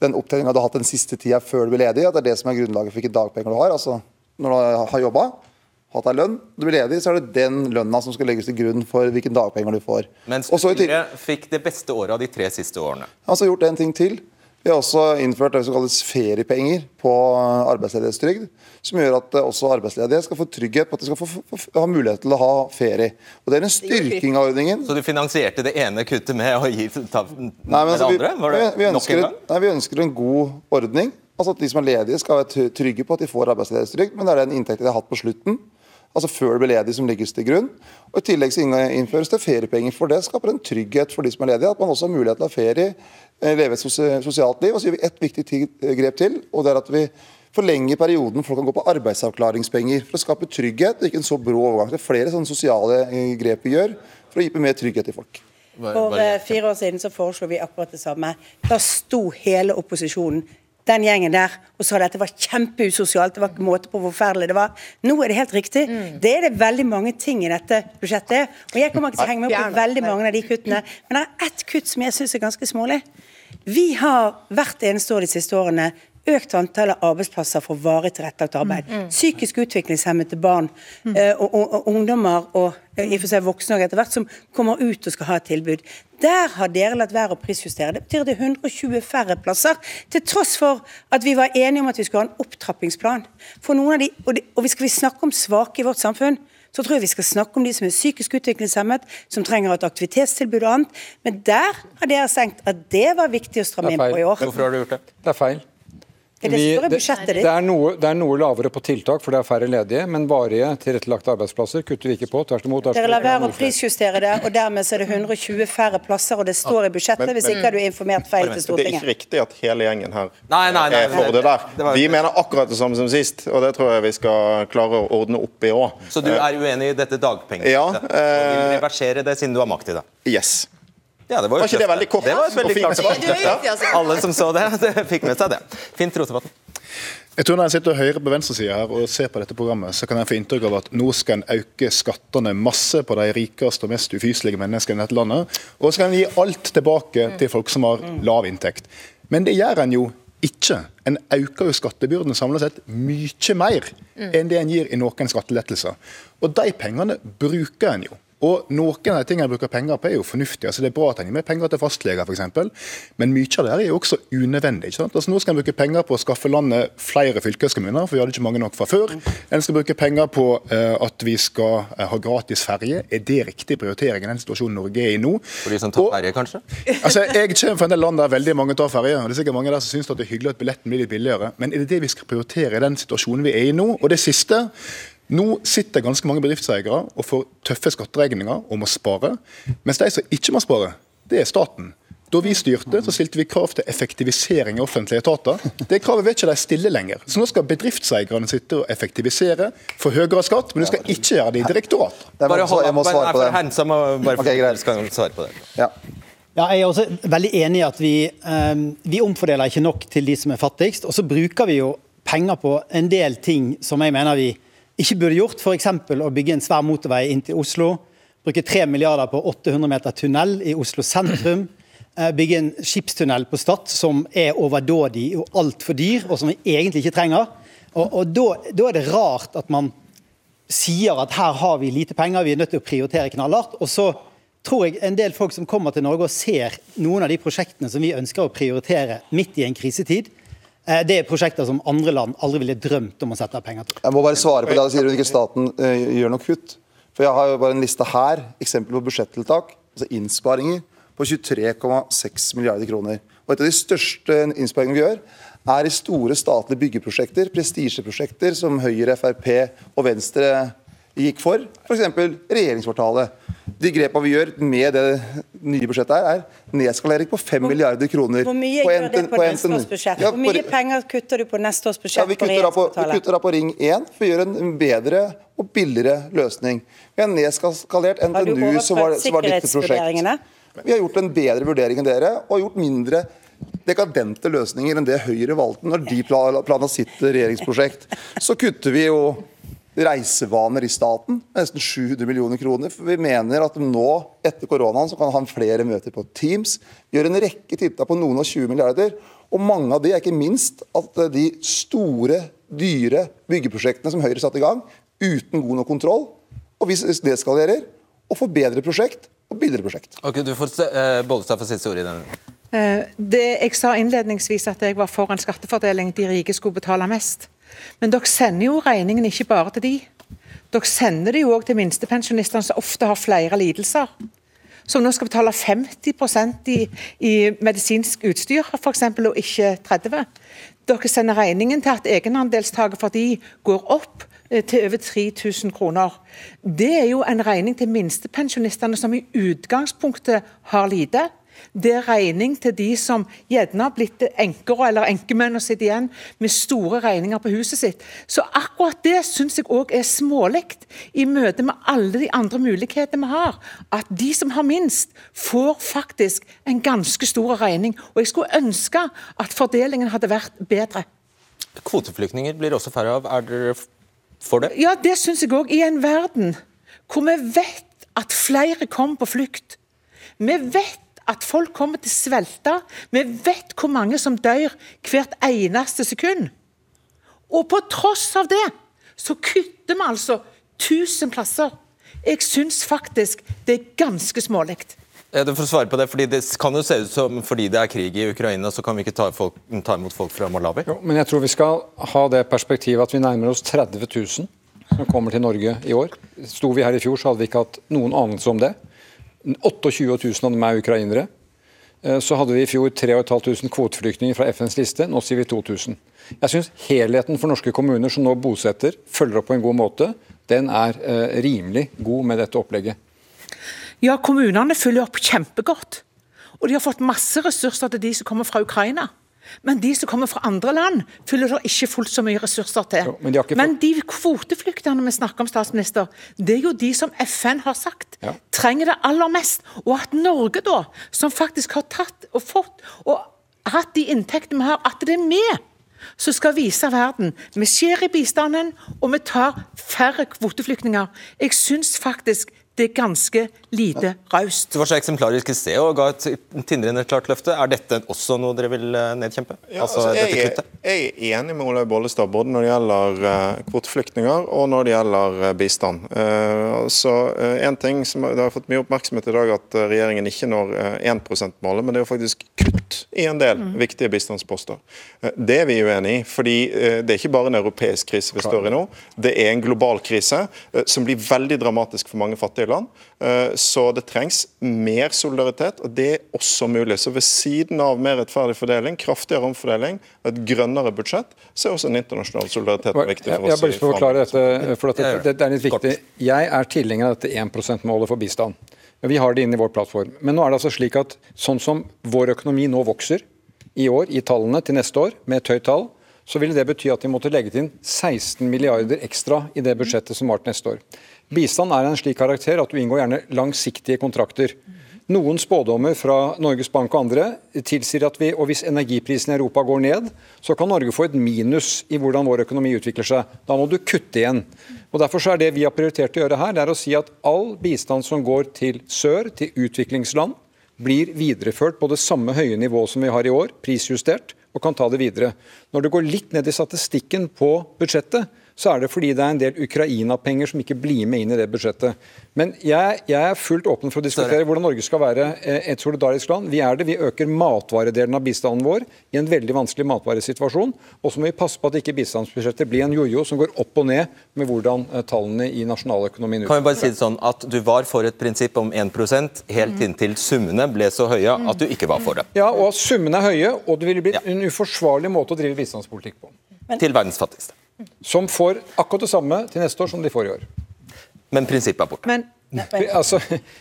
den opptellinga du har hatt den siste tida før du blir ledig. At det er det som er grunnlaget for hvilke dagpenger du har. Altså, når du har jobba, hatt deg lønn, du blir ledig, så er det den lønna som skal legges til grunn for hvilke dagpenger du får. Mens dere fikk det beste året av de tre siste årene. altså gjort en ting til. Vi har også innført det som kalles feriepenger på arbeidsledighetstrygd. Som gjør at også arbeidsledige skal få trygghet på at de skal få, få, få, ha mulighet til å ha ferie. Og Det er en styrking av ordningen. Så du finansierte det ene kuttet med å gi ta, Nei, men altså, det andre? Var det vi, vi, nok en gang? nei, vi ønsker en god ordning. Altså at De som er ledige, skal være trygge på at de får arbeidsledighetstrygd. Men det er den inntekten de har hatt på slutten, altså før det blir ledige, som legges til grunn. Og I tillegg så innføres det feriepenger. For det skaper en trygghet for de som er ledige. At man også har mulighet til å ha ferie, eh, leve et sosialt liv. Og så gjør vi ett viktig grep til, og det er at vi forlenger perioden folk kan gå på arbeidsavklaringspenger. For å skape trygghet, og ikke en så brå overgang. Det er flere sånne sosiale eh, grep vi gjør for å gi mer trygghet til folk. For eh, fire år siden så foreslo vi akkurat det samme. Da sto hele opposisjonen, den gjengen der, og sa at dette var kjempeusosialt. Det var ikke måte på hvor forferdelig det var. Nå er det helt riktig. Det er det veldig mange ting i dette budsjettet. Og jeg kommer ikke til å henge meg opp i veldig mange av de kuttene. Men det er ett kutt som jeg syns er ganske smålig. Vi har hvert eneste år de siste årene økt antall arbeidsplasser for varig tilrettelagt arbeid. Psykisk utviklingshemmede barn mm. og, og, og ungdommer og eh, i og for seg voksne etter hvert som kommer ut og skal ha et tilbud. Der har dere latt være å prisjustere. Det betyr at det er 120 færre plasser, til tross for at vi var enige om at vi skulle ha en opptrappingsplan. For noen av de, og, de, og vi skal vi snakke om svake i vårt samfunn, så tror jeg vi skal snakke om de som er psykisk utviklingshemmet, som trenger et aktivitetstilbud og annet. Men der har dere tenkt at det var viktig å stramme inn på i år. Hvorfor har du gjort det? Det er feil. Er det Vi- det, det, er noe, det er noe lavere på tiltak, for det er færre ledige. Men varige, tilrettelagte arbeidsplasser kutter vi ikke på. Tvert imot. Dere lar være å prisjustere det, og dermed så er det 120 færre plasser, og det står i budsjettet, Men- hvis ikke har du informert feil til Stortinget. Det er ikke riktig at hele gjengen her Nei, nei, nei, er for det der. Vi mener akkurat det samme som sist, og det tror jeg vi skal klare å ordne opp i òg. Så du er uenig i dette dagpengesettet? Ja, Og vil eh, reversere det siden du har makt i det? Yes. Ja, det var, Var ikke det veldig kort Det var et veldig klart svar? altså. Alle som så det, [LAUGHS] det fikk med seg det. Fint, Rotevatn. Jeg tror Når jeg sitter høyre på venstresida her og ser på dette programmet, så kan jeg få inntrykk av at nå skal en øke skattene masse på de rikeste og mest ufyselige menneskene i dette landet, og så skal en gi alt tilbake til folk som har lav inntekt. Men det gjør en jo ikke. En øker jo skattebyrden samlet sett mye mer enn det en gir i noen skattelettelser. Og de pengene bruker en jo. Og Noen av de tingene jeg bruker penger på, er jo fornuftige. Altså, det er bra at en gir mer penger til fastleger, f.eks. Men mye av det her er jo også unødvendig. ikke sant? Altså, nå skal en bruke penger på å skaffe landet flere fylkeskommuner, for vi hadde ikke mange nok fra før. En skal bruke penger på uh, at vi skal uh, ha gratis ferje. Er det riktig prioritering i den situasjonen Norge er i nå? For de som tar ferje, kanskje? [LAUGHS] Altså, Jeg kommer fra en del land der veldig mange tar ferje. Det er sikkert mange der som syns det er hyggelig at billetten blir litt billigere. Men er det det vi skal prioritere i den situasjonen vi er i nå? Og det siste. Nå sitter ganske mange bedriftseiere og får tøffe skatteregninger og må spare. Mens de som ikke må spare, det er staten. Da vi styrte, så stilte vi krav til effektivisering i offentlige etater. Det kravet vil ikke de stille lenger. Så nå skal bedriftseierne sitte og effektivisere, få høyere skatt, men du skal ikke gjøre det i direktorat. Bare hold jeg må opp, svare på det. Hansa bare Ok, greit. skal svare på det. Ja. Ja, jeg er også veldig enig i at vi, eh, vi omfordeler ikke nok til de som er fattigst. Og så bruker vi jo penger på en del ting som jeg mener vi ikke burde gjort. F.eks. å bygge en svær motorvei inn til Oslo. Bruke 3 milliarder på 800 meter tunnel i Oslo sentrum. eh, Bygge en skipstunnel på Stad som er overdådig og altfor dyr, og som vi egentlig ikke trenger. Og, og da, da er det rart at man sier at her har vi lite penger, vi er nødt til å prioritere knallhardt. Og så tror jeg en del folk som kommer til Norge og ser noen av de prosjektene som vi ønsker å prioritere midt i en krisetid, det er prosjekter som andre land aldri ville drømt om å sette av penger til. Jeg må bare svare på det. Sier du ikke staten eh, gjør noe kutt. For jeg har jo bare en liste her, eksempel på budsjettiltak, altså innsparinger på 23,6 milliarder kroner. Og et av de største innsparingene vi gjør, er i store statlige byggeprosjekter, prestisjeprosjekter som Høyre, Frp og Venstre gikk for. F.eks. regjeringskvartalet. De grepene vi gjør med det nye budsjettet, her, er nedskalering på 5 milliarder kroner. Hvor mye på gjør det på neste års budsjett? Ja, Hvor mye penger kutter du på neste års ja, vi kutter på, vi kutter da på Ring 1 for å gjøre en bedre og billigere løsning. Vi har nedskalert NTNU, som var, som var ditt prosjekt. Vi har gjort en bedre vurdering enn dere, og gjort mindre dekadente løsninger enn det Høyre valgte når de pla- planla sitt regjeringsprosjekt. Så kutter vi jo reisevaner i staten med nesten 700 millioner kroner. For vi mener at nå, etter koronaen, så kan han flere møter på Teams. Vi gjør en rekke tiltak på noen og 20 milliarder. Og mange av de er ikke minst at eh, de store, dyre byggeprosjektene som Høyre satte i gang, uten god nok kontroll, og vi gjøre, og får bedre prosjekt og billigere prosjekt. Ok, du får uh, Bollestad få siste ord i denne. Uh, Det, jeg sa innledningsvis at jeg var for en skattefordeling de rike skulle betale mest. Men dere sender jo regningen ikke bare til de. Dere sender det jo òg til minstepensjonistene som ofte har flere lidelser. Som nå skal betale 50 i, i medisinsk utstyr f.eks., og ikke 30 Dere sender regningen til at egenandelstaket for de går opp eh, til over 3000 kroner. Det er jo en regning til minstepensjonistene som i utgangspunktet har lite. Det er regning til de som gjerne har blitt enker eller enkemenn og sitter igjen med store regninger på huset sitt. Så akkurat det syns jeg òg er smålig i møte med alle de andre mulighetene vi har. At de som har minst, får faktisk en ganske stor regning. Og jeg skulle ønske at fordelingen hadde vært bedre. Kvoteflyktninger blir også færre av. Er dere for det? Ja, det syns jeg òg. I en verden hvor vi vet at flere kommer på flukt. Vi vet at folk kommer til å svelte. Vi vet hvor mange som dør hvert eneste sekund. Og på tross av det, så kutter vi altså 1000 plasser. Jeg syns faktisk det er ganske smålig. Du får svare på det, fordi Det kan jo se ut som fordi det er krig i Ukraina, så kan vi ikke ta, folk, ta imot folk fra Malawi? Jo, men jeg tror vi skal ha det perspektivet at vi nærmer oss 30 000 som kommer til Norge i år. Sto vi her i fjor, så hadde vi ikke hatt noen anelse om det. 28 000 av dem er ukrainere. Eh, så hadde vi i fjor 3500 kvoteflyktninger fra FNs liste, nå sier vi 2000. Jeg syns helheten for norske kommuner som nå bosetter, følger opp på en god måte, den er eh, rimelig god med dette opplegget. Ja, kommunene følger opp kjempegodt. Og de har fått masse ressurser til de som kommer fra Ukraina. Men de som kommer fra andre land, fyller det ikke fullt så mye ressurser til. Jo, men de ikke Men de kvoteflyktningene vi snakker om, statsminister, det er jo de som FN har sagt Ja. trenger det aller mest. Og at Norge, da, som faktisk har tatt og fått og hatt de inntektene vi har, at det er vi som skal vise verden. Vi skjer i bistanden, og vi tar færre kvoteflyktninger. Jeg syns faktisk det er ganske lite raust. Det var så eksemplarisk i sted og ga et tindrende klart løfte. Er dette også noe dere vil eh, nedkjempe? Ja, altså, altså, jeg, er- jeg er enig med Olaug Bollestad både når det gjelder eh, kvoteflyktninger og når det gjelder eh, bistand. Eh, så eh, en ting som Det har fått mye oppmerksomhet i dag at regjeringen ikke når eh, 1 %-målet, men det er jo faktisk kutt i en del viktige bistandsposter. Det er vi uenig i, fordi det er ikke bare en europeisk krise vi står i nå. Det er en global krise som blir veldig dramatisk for mange fattige land. Eh, Så det trengs mer solidaritet, og det er også mulig. Så ved siden av mer rettferdig fordeling, kraftigere omfordeling og et grønnere budsjett, så er også en internasjonal solidaritet Jeg, viktig jeg for har Jeg bare lyst til å forklare dette, for at dette, dette er litt viktig. Jeg er tilhenger av dette 1 %-målet for bistand. Vi har det inne i vår plattform. Men nå er det altså slik at sånn som vår økonomi nå vokser i år, i tallene til neste år, med et høyt tall, så ville det bety at vi måtte legge til 16 milliarder ekstra i det budsjettet som var til neste år. Bistand er en slik karakter at du inngår gjerne langsiktige kontrakter. Noen spådommer fra Norges Bank og andre tilsier at vi, og hvis energiprisen i Europa går ned, så kan Norge få et minus i hvordan vår økonomi utvikler seg. Da må du kutte igjen. Og Derfor er det vi har prioritert å gjøre her, det er å si at all bistand som går til sør, til utviklingsland, blir videreført på det samme høye nivået som vi har i år, prisjustert, og kan ta det videre. Når det går litt ned i statistikken på budsjettet, så er det fordi det er en del Ukraina-penger som ikke blir med inn i det budsjettet. Men jeg, jeg er fullt åpen for å diskutere hvordan Norge skal være eh, et solidarisk land. Vi er det. Vi øker matvaredelen av bistanden vår i en veldig vanskelig matvaresituasjon. Og så må vi passe på at ikke bistandsbudsjettet blir en jojo som går opp og ned med hvordan eh, tallene i nasjonaløkonomien Kan vi bare si det sånn at Du var for et prinsipp om 1% helt inntil summene ble så høye at du ikke var for det. Ja, og summene er høye, og det ville blitt en uforsvarlig måte å drive bistandspolitikk på. Til verdens fattigste. Som får akkurat det samme til neste år som de får i år. Men prinsippet er borte. Men Altså,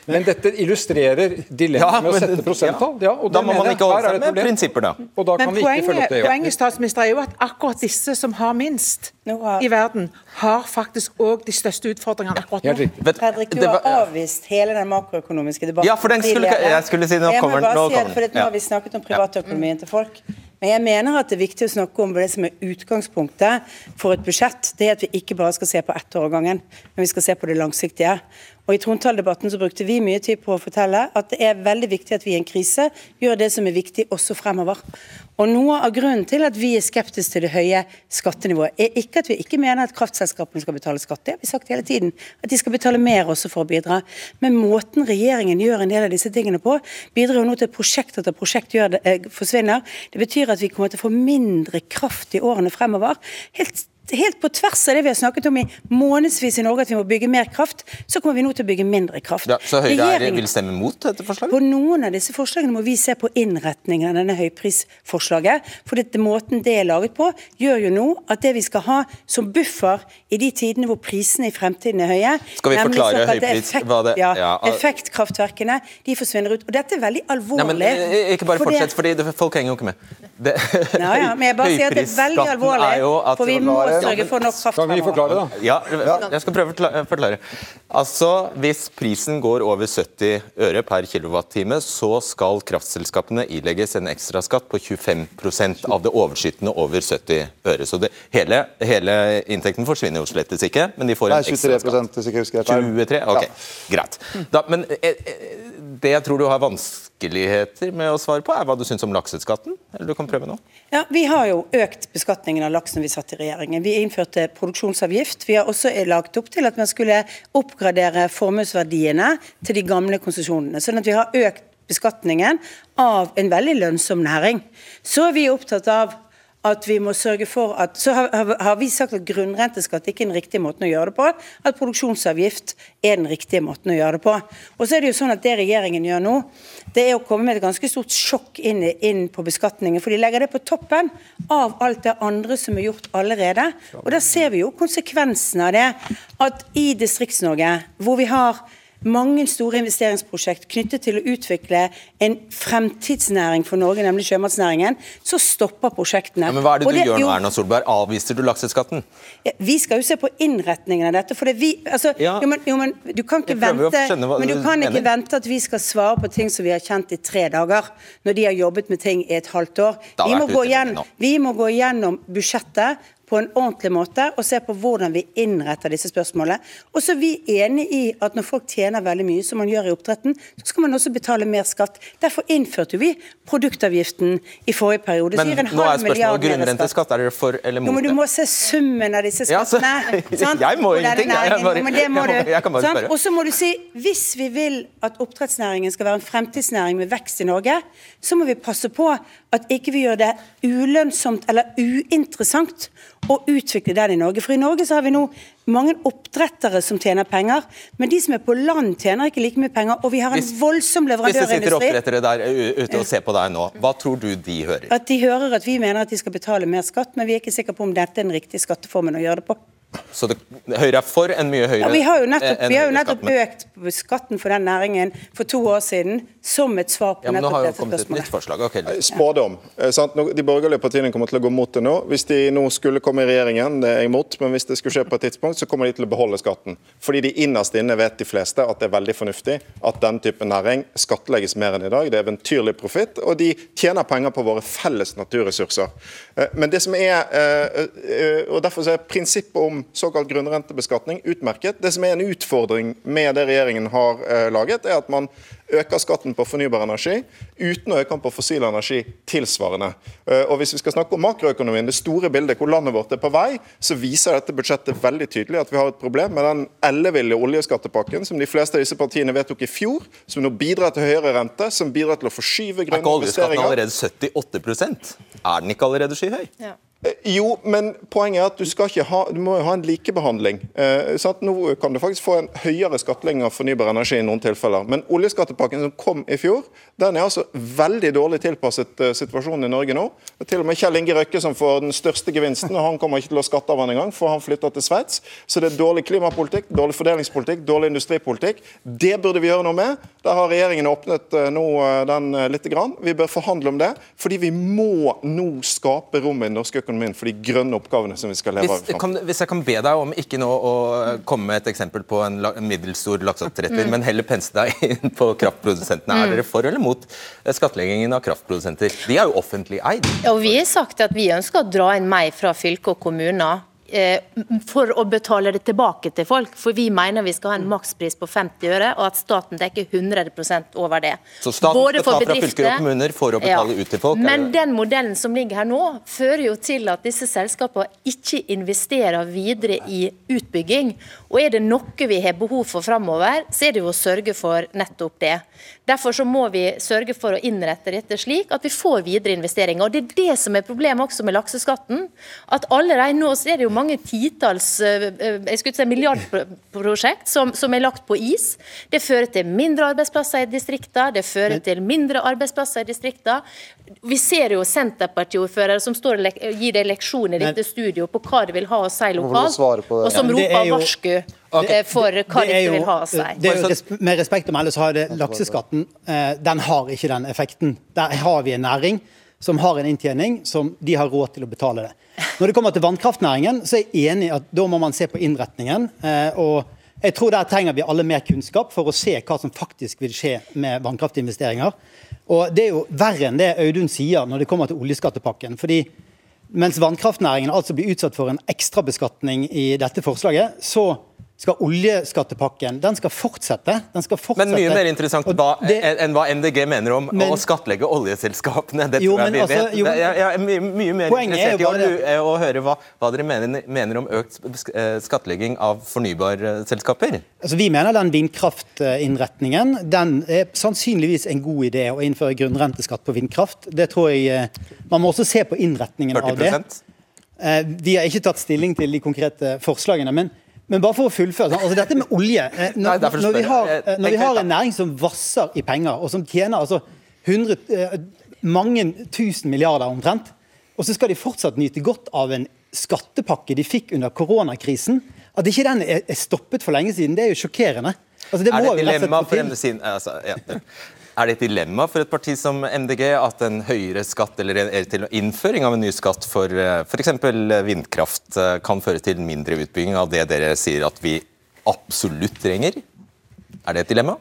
men dette illustrerer dilemmaet med å sette prosenttall. Ja, og da må man ikke holde seg med prinsipper, da. Og da kan Men vi ikke følge opp poenget, det. Ja. poenget statsminister, er jo at akkurat disse som har minst i verden, har faktisk òg de største utfordringene akkurat nå. Fredrik, du har var- avvist hele den makroøkonomiske debatten. Ja, for den skulle- jeg skulle si nå kommer- nå si at kommer for. Nå har vi snakket om privatøkonomien til folk. Men jeg mener at det er viktig å snakke om det som er utgangspunktet for et budsjett. Det er at vi ikke bare skal se på ett år av gangen, men vi skal se på det langsiktige. Og I trontaledebatten så brukte vi mye tid på å fortelle at det er veldig viktig at vi i en krise gjør det som er viktig også fremover. Og Noe av grunnen til at vi er skeptiske til det høye skattenivået, er ikke at vi ikke mener at kraftselskapene skal betale skatt. Det har vi sagt hele tiden. At de skal betale mer også for å bidra. Men måten regjeringen gjør en del av disse tingene på, bidrar jo nå til at prosjekt etter prosjekt det, eh, forsvinner. Det betyr at vi kommer til å få mindre kraft i årene fremover. Helt Helt på tvers av det vi har snakket om i månedsvis i Norge, at vi må bygge mer kraft, så kommer vi nå til å bygge mindre kraft. Ja, så Høyre er, Regjeringen- vil stemme mot dette forslaget? på noen av disse forslagene må vi se på innretningen av denne høyprisforslaget. For dette, måten det er laget på, gjør jo nå at det vi skal ha som buffer i de tidene hvor prisene i fremtiden er høye Skal vi forklare høypris- effekt, hva det- ja, ja, effektkraftverkene, de forsvinner ut. Og dette er veldig Nei, alvorlig. men eh, Ikke bare fortsett, fordi folk henger jo ikke med. Det, Nei, ja, men jeg bare sier at det er veldig [LAUGHS] alvorlig, for vi må sørge for nok kraft Kan vi forklare forklare, da? Ja, jeg skal prøve å forklare. Altså, Hvis prisen går over 70 øre per kilowattime, så skal kraftselskapene ilegges en ekstraskatt på 25% av det overskytende over 70 øre. Så det, hele, hele inntekten forsvinner jo slettes ikke, men de får Nei, en 23 ekstraskatt. hvis jeg husker helt 23? Ok, Ja. greit. Da, men eh, eh, det jeg tror du har vanskeligheter med å svare på, er hva du syns om lakseskatten? Eller du kan prøve nå? Ja, Vi har jo økt beskatningen av laks når vi satt i regjeringen. Vi innførte produksjonsavgift. Vi har også lagt opp til at man skulle oppgradere formuesverdiene til de gamle konsesjonene. Sånn at vi har økt beskatningen av en veldig lønnsom næring. Så er vi opptatt av at vi må sørge for at Så har, har, vi sagt at grunnrenteskatt ikke er den riktige måten å gjøre det på. At produksjonsavgift er den riktige måten å gjøre det på. Og så er det jo sånn at det regjeringen gjør nå, det er å komme med et ganske stort sjokk inn, inn på beskatningen. For de legger det på toppen av alt det andre som er gjort allerede. Og da ser vi jo konsekvensen av det. At i Distrikts-Norge, hvor vi har mange store investeringsprosjekt knyttet til å utvikle en fremtidsnæring for Norge, nemlig sjømatsnæringen, så stopper prosjektene. Ja, men hva er det du du gjør nå, Erna Solberg? Avviser du lakseskatten? ja, Vi skal jo se på innretningen av dette. for det vi, altså, Ja. jo, men, jo, men Du kan ikke vente hva men du kan ikke vente at vi skal svare på ting som vi har kjent i tre dager, når de har jobbet med ting i et halvt år. Vi må, igjen, vi må gå gjennom budsjettet på en ordentlig måte og se på hvordan vi innretter disse spørsmålene. Og så er vi enig i at når folk tjener veldig mye, som man gjør i oppdretten, så skal man også betale mer skatt. Derfor innførte vi produktavgiften i forrige periode. så Men nå er spørsmålet grunnrenteskatt. Er dere for eller mot men Du må se summen av disse Ja, så- skattene. [LAUGHS] sant? Jeg må ingenting, jeg bare- det [LAUGHS] jeg må- jeg kan bare spørre. Og så må du si hvis vi vil at oppdrettsnæringen skal være en fremtidsnæring med vekst i Norge, så må vi passe på at ikke vi gjør det ulønnsomt eller uinteressant å utvikle den i Norge. For i Norge så har vi nå mange oppdrettere som tjener penger, men de som er på land tjener ikke like mye penger. Og vi har en Hvis- voldsom Hvis det sitter oppdrettere der ute og ser på deg nå, hva tror du de hører? At de hører at vi mener at de skal betale mer skatt, men vi er ikke sikre på om dette er den riktige skatteformen å gjøre det på. Så det, Høyre er for en mye høyere Ja, vi har jo nettopp, en vi har jo nettopp økt skatten for den næringen for to år siden som et svar på Ja, nettopp har dette spørsmålet. nytt forslag. okay. Spådom. Eh, sant? De borgerlige partiene kommer til å gå mot det nå. Hvis de nå skulle komme i regjeringen, det er jeg imot, men hvis det skulle skje på et tidspunkt, så kommer de til å beholde skatten. Fordi de innerst inne vet de fleste at det er veldig fornuftig at den type næring skattlegges mer enn i dag. Det er eventyrlig profitt, og de tjener penger på våre felles naturressurser. Eh, Men det som er, eh, eh, og Derfor så er prinsippet om såkalt grunnrentebeskatning utmerket. Det som er en utfordring med det regjeringen har eh, laget, er at man øker skatten på fornybar energi uten å øke den på fossil energi tilsvarende. Eh, Og Hvis vi skal snakke om makroøkonomien, det store bildet hvor landet vårt er på vei, så viser dette budsjettet veldig tydelig at vi har et problem med den elleville oljeskattepakken som de fleste av disse partiene vedtok i fjor, som nå bidrar til høyere rente, som bidrar til å forskyve Er ikke oljeskatten allerede 78% Er den ikke allerede skyhøy? Eh, Jo, men poenget er at du, ha, du må ha en likebehandling. Eh? Nå kan du faktisk få en høyere skattlegging av fornybar energi i noen tilfeller. Men oljeskattepakken som kom i fjor, den er altså veldig dårlig tilpasset eh, situasjonen i Norge nå. Det er til og med Kjell Inge Røkke som får den største gevinsten, og han kommer ikke til å skatte av den engang, for han flytter til Sveits. Så det er dårlig klimapolitikk, dårlig fordelingspolitikk, dårlig industripolitikk. Det burde vi gjøre noe med. Der har regjeringen åpnet eh, nå eh, den eh, lite grann. Vi bør forhandle om det, fordi vi må nå skape rom i den norske økonomien for de grønne oppgavene som vi skal leve. Hvis, av. kan, hvis jeg kan be deg om ikke nå å komme med et eksempel på en, la- en middelstor lakseoppdretter, Mm. men heller pense deg [LAUGHS] inn på kraftprodusentene. Er Mm. dere for eller mot eh, skattleggingen av kraftprodusenter? De er jo offentlig eid. Og vi har sagt at vi ønsker å dra inn mer fra fylke og kommuner. Eh, For å betale det tilbake til folk. For vi mener vi skal ha en makspris på 50 øre, og at staten dekker 100 over det. Så staten Både skal ta fra fylker og kommuner for å betale ut til folk? Men den modellen som ligger her nå, fører jo til at disse selskapene ikke investerer videre i utbygging. Og er det noe vi har behov for framover, så er det jo å sørge for nettopp det. Derfor så må vi sørge for å innrette dette slik at vi får videre investeringer. Og Det er det som er problemet også med lakseskatten. At allerede nå så er det jo mange titalls eh, eh, jeg skulle si milliardprosjekt som, som er lagt på is. Det fører til mindre arbeidsplasser i distriktene, det fører til mindre arbeidsplasser i distriktene. Vi ser jo Senterparti-ordførere som står og gir deg leksjon i dette studioet på hva det vil ha å si lokalt, og som er roper jo- varsku Ok. eh, for hva jo- vil ha å si. Det er jo med respekt å melde så har det lakseskatten eh, den har ikke den effekten. Der har vi en næring som har en inntjening som de har råd til å betale det. Når det kommer til vannkraftnæringen, så er jeg enig at da må man se på innretningen. eh, og jeg tror Der trenger vi alle mer kunnskap for å se hva som faktisk vil skje med vannkraftinvesteringer. Og Det er jo verre enn det Audun sier når det kommer til oljeskattepakken. fordi mens vannkraftnæringen altså blir utsatt for en ekstrabeskatning i dette forslaget, så skal oljeskattepakken den skal fortsette. Den skal fortsette. Men mye mer interessant hva, det- enn enn hva MDG mener om Men- å skattlegge oljeselskapene. Det Jo, tror jeg vi altså, vet. jo, jeg, jeg er mye, mye mer er interessert i å, bare det- eh, å høre hva, hva dere mener, mener om økt eh, skattlegging av fornybarselskaper. Altså, vi mener den vindkraftinnretningen den er sannsynligvis en god idé å innføre grunnrenteskatt på vindkraft. Det tror jeg eh, Man må også se på innretningen av det. 40 Eh, Vi har ikke tatt stilling til de konkrete forslagene. men men bare for å fullføre, sånn, altså Dette med olje eh, Nei, Når, når, vi, har, eh, når vi har en næring som vasser i penger, og som tjener altså 100, eh, mange tusen milliarder omtrent, og så skal de fortsatt nyte godt av en skattepakke de fikk under koronakrisen At ikke den er stoppet for lenge siden, det er jo sjokkerende. Altså, det Er det dilemma for. MDG altså, ja. Er det et dilemma for et parti som MDG at en høyere skatt eller en- innføring av en ny skatt for f.eks. vindkraft eh, kan føre til mindre utbygging av det dere sier at vi absolutt trenger? Er det et dilemma?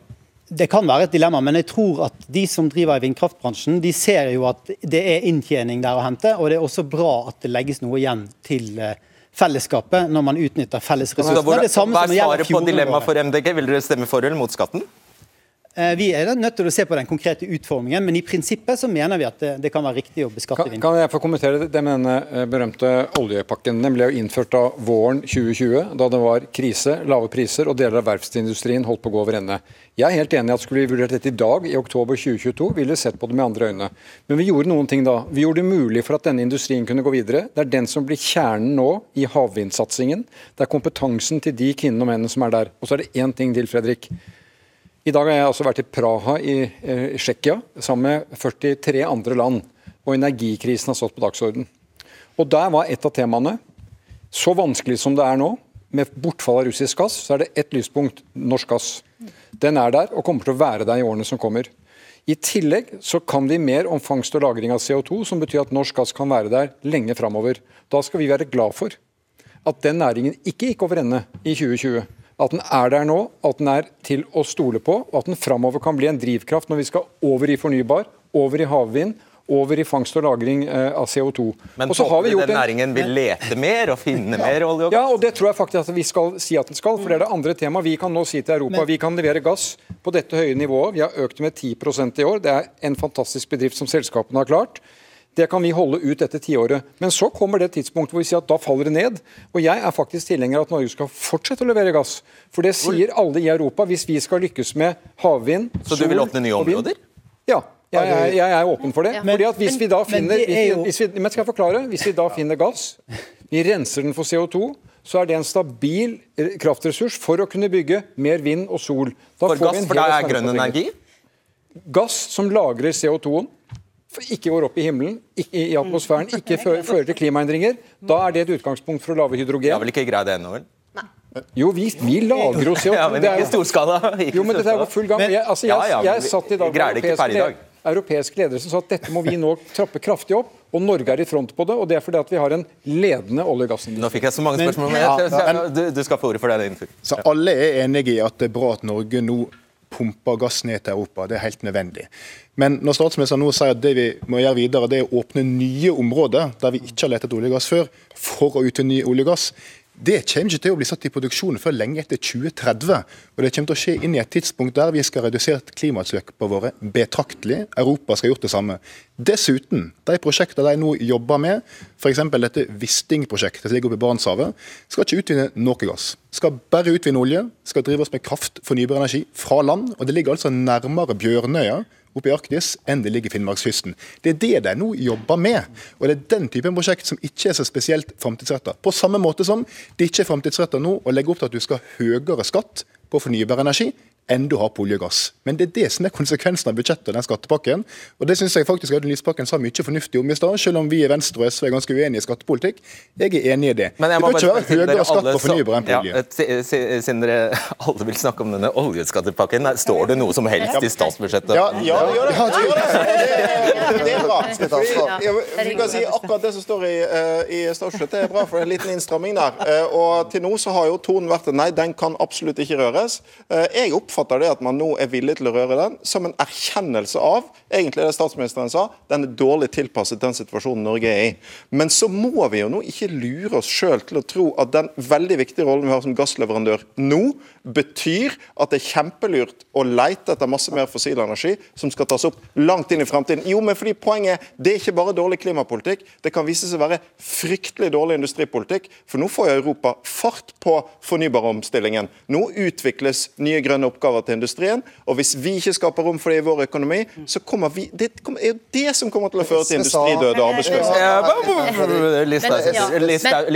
Det kan være et dilemma, men jeg tror at de som driver i vindkraftbransjen, de ser jo at det er inntjening der å hente, og det er også bra at det legges noe igjen til eh, fellesskapet når man utnytter felles ressurser. er hva er svaret på dilemmaet for MDG? Vil dere stemme for eller mot skatten? Eh, Vi er nødt til å se på den konkrete utformingen, men i prinsippet så mener vi at det, det kan være riktig å beskatte Kan, kan jeg få kommentere det, med denne eh, berømte oljepakken? Den ble jo innført da våren 2020, da det var krise, lave priser og deler av verftsindustrien holdt på å gå over ende. Jeg er helt enig i at skulle vi vurdert dette i dag, i oktober 2022, ville vi sett på det med andre øyne. Men vi gjorde noen ting da. Vi gjorde det mulig for at denne industrien kunne gå videre. Det er den som blir kjernen nå i havvindsatsingen. Det er kompetansen til de kvinnene og mennene som er der. Og så er det én ting til, Fredrik. I dag har jeg altså vært i Praha i eh, Tsjekkia sammen med 43 andre land, og energikrisen har stått på dagsorden. Og Der var et av temaene, så vanskelig som det er nå, med bortfall av russisk gass, så er det ett lyspunkt norsk gass. Den er der og kommer til å være der i årene som kommer. I tillegg så kan vi mer om fangst og lagring av CO2, som betyr at norsk gass kan være der lenge framover. Da skal vi være glad for at den næringen ikke gikk over ende i 2020. At den er der nå, at den er til å stole på, og at den framover kan bli en drivkraft når vi skal over i fornybar, over i havvind, over i fangst og lagring eh, av CO2. Men Og så har håper vi du gjort den næringen vil lete mer og finne mer olje og gass? Ja, og det tror jeg faktisk at vi skal si at den skal, for det er det andre temaet. Vi kan nå si til Europa vi kan levere gass på dette høye nivået. Vi har økt med 10% i år. Det er en fantastisk bedrift som selskapene har klart. Det kan vi holde ut dette tiåret. Men så kommer det tidspunktet hvor vi sier at da faller det ned. Og jeg er faktisk tilhenger av at Norge skal fortsette å levere gass. For det sier alle i Europa. Hvis vi skal lykkes med havvind, sol Så du vil åpne nye områder? Ja. Jeg, jeg, jeg er åpen for det. Men- Fordi at hvis vi da finner er hvis vi, Men skal jeg forklare? Hvis vi da finner gass, vi renser den for CO2, så er det en stabil eh, kraftressurs for å kunne bygge mer vind og sol. Da For får vi gass, en for da er grønn energi? Gass som lagrer CO2-en, ikke går opp i himmelen, ikke i atmosfæren, ikke [LAUGHS] fører, til klimaendringer. Da er det et utgangspunkt for å lage Jeg har vel ikke greid det ennå, vel? Jo, vi, vi lager jo CO2. [LAUGHS] Ja, men ikke jo- storskala. Jo, men dette er jo full gang. Jeg, altså, jeg, Ja, ja, jeg satt i dag med europeiske, europeiske ledere som sa at dette må vi nå trappe kraftig opp, og Norge er i front på det. og Det er fordi at vi har en ledende olje- og gassindustri. Nå fikk jeg så mange spørsmål, men Ja, jeg, jeg, men- du, du skal få ordet for det. Så alle er enige i at det er bra at Norge nå pumper gass ned til Europa. Det er helt nødvendig. Men når statsministeren nå sier at det vi må gjøre videre, det er å åpne nye områder der vi ikke har lett etter olje og gass før, for å utvinne ny olje og gass, det kommer ikke til å bli satt i produksjon før lenge etter 2030. Og det kommer til å skje inn i et tidspunkt der vi skal ha redusert klimautslippene våre betraktelig. Europa skal ha gjort det samme. Dessuten, de prosjektene de nå jobber med, f.eks. dette Wisting-prosjektet som ligger oppe i Barentshavet, skal ikke utvinne noe gass. Skal bare utvinne olje, skal drive oss med kraft, fornybar energi, fra land. Og det ligger altså nærmere Bjørnøya oppe i Arktis enn det ligger i Finnmarkskysten. Det er det de nå jobber med. Og det er den typen prosjekt som ikke er så spesielt framtidsretta. På samme måte som det ikke er framtidsretta nå å legge opp til at du skal ha høyere skatt på fornybar energi enn du har på olje og gass. Men det er det som er konsekvensen av budsjettet og den skattepakken. Og det syns jeg faktisk Audun Lysbakken sa mye fornuftig om i stad, selv om vi i Venstre og SV er ganske uenige i skattepolitikk. Jeg er enig i det. Men jeg det bør ikke være høyere skatt på fornybar enn på olje. Siden dere [LAUGHS] alle vil snakke om denne oljeskattepakken, står det noe som helst i statsbudsjettet? Ja, ja, det gjør det. det, gjør det. det, det er bra. Ja. Ja, vi kan si Akkurat det som står i, eh, i statsbudsjettet er bra, for det er en liten innstramming der. Eh, og Til nå så har jo tonen vært at nei, den kan absolutt ikke røres. Eh, jeg oppfatter det at man nå er villig til å røre den, som en erkjennelse av egentlig det statsministeren sa, den er dårlig tilpasset den situasjonen Norge er i. Men så må vi jo nå ikke lure oss sjøl til å tro at den veldig viktige rollen vi har som gassleverandør nå, betyr at det er kjempelurt å leite etter masse mer fossil energi som skal tas opp langt inn i fremtiden. Jo, men fordi poenget er det er ikke bare dårlig klimapolitikk, det kan vise seg å være fryktelig dårlig industripolitikk. For nå får jo Europa fart på fornybaromstillingen. Nå utvikles nye grønne oppgaver til industrien, og hvis vi ikke skaper rom for det i vår økonomi, så kommer vi Det er jo det som kommer til å føre til industridød og arbeidsløshet.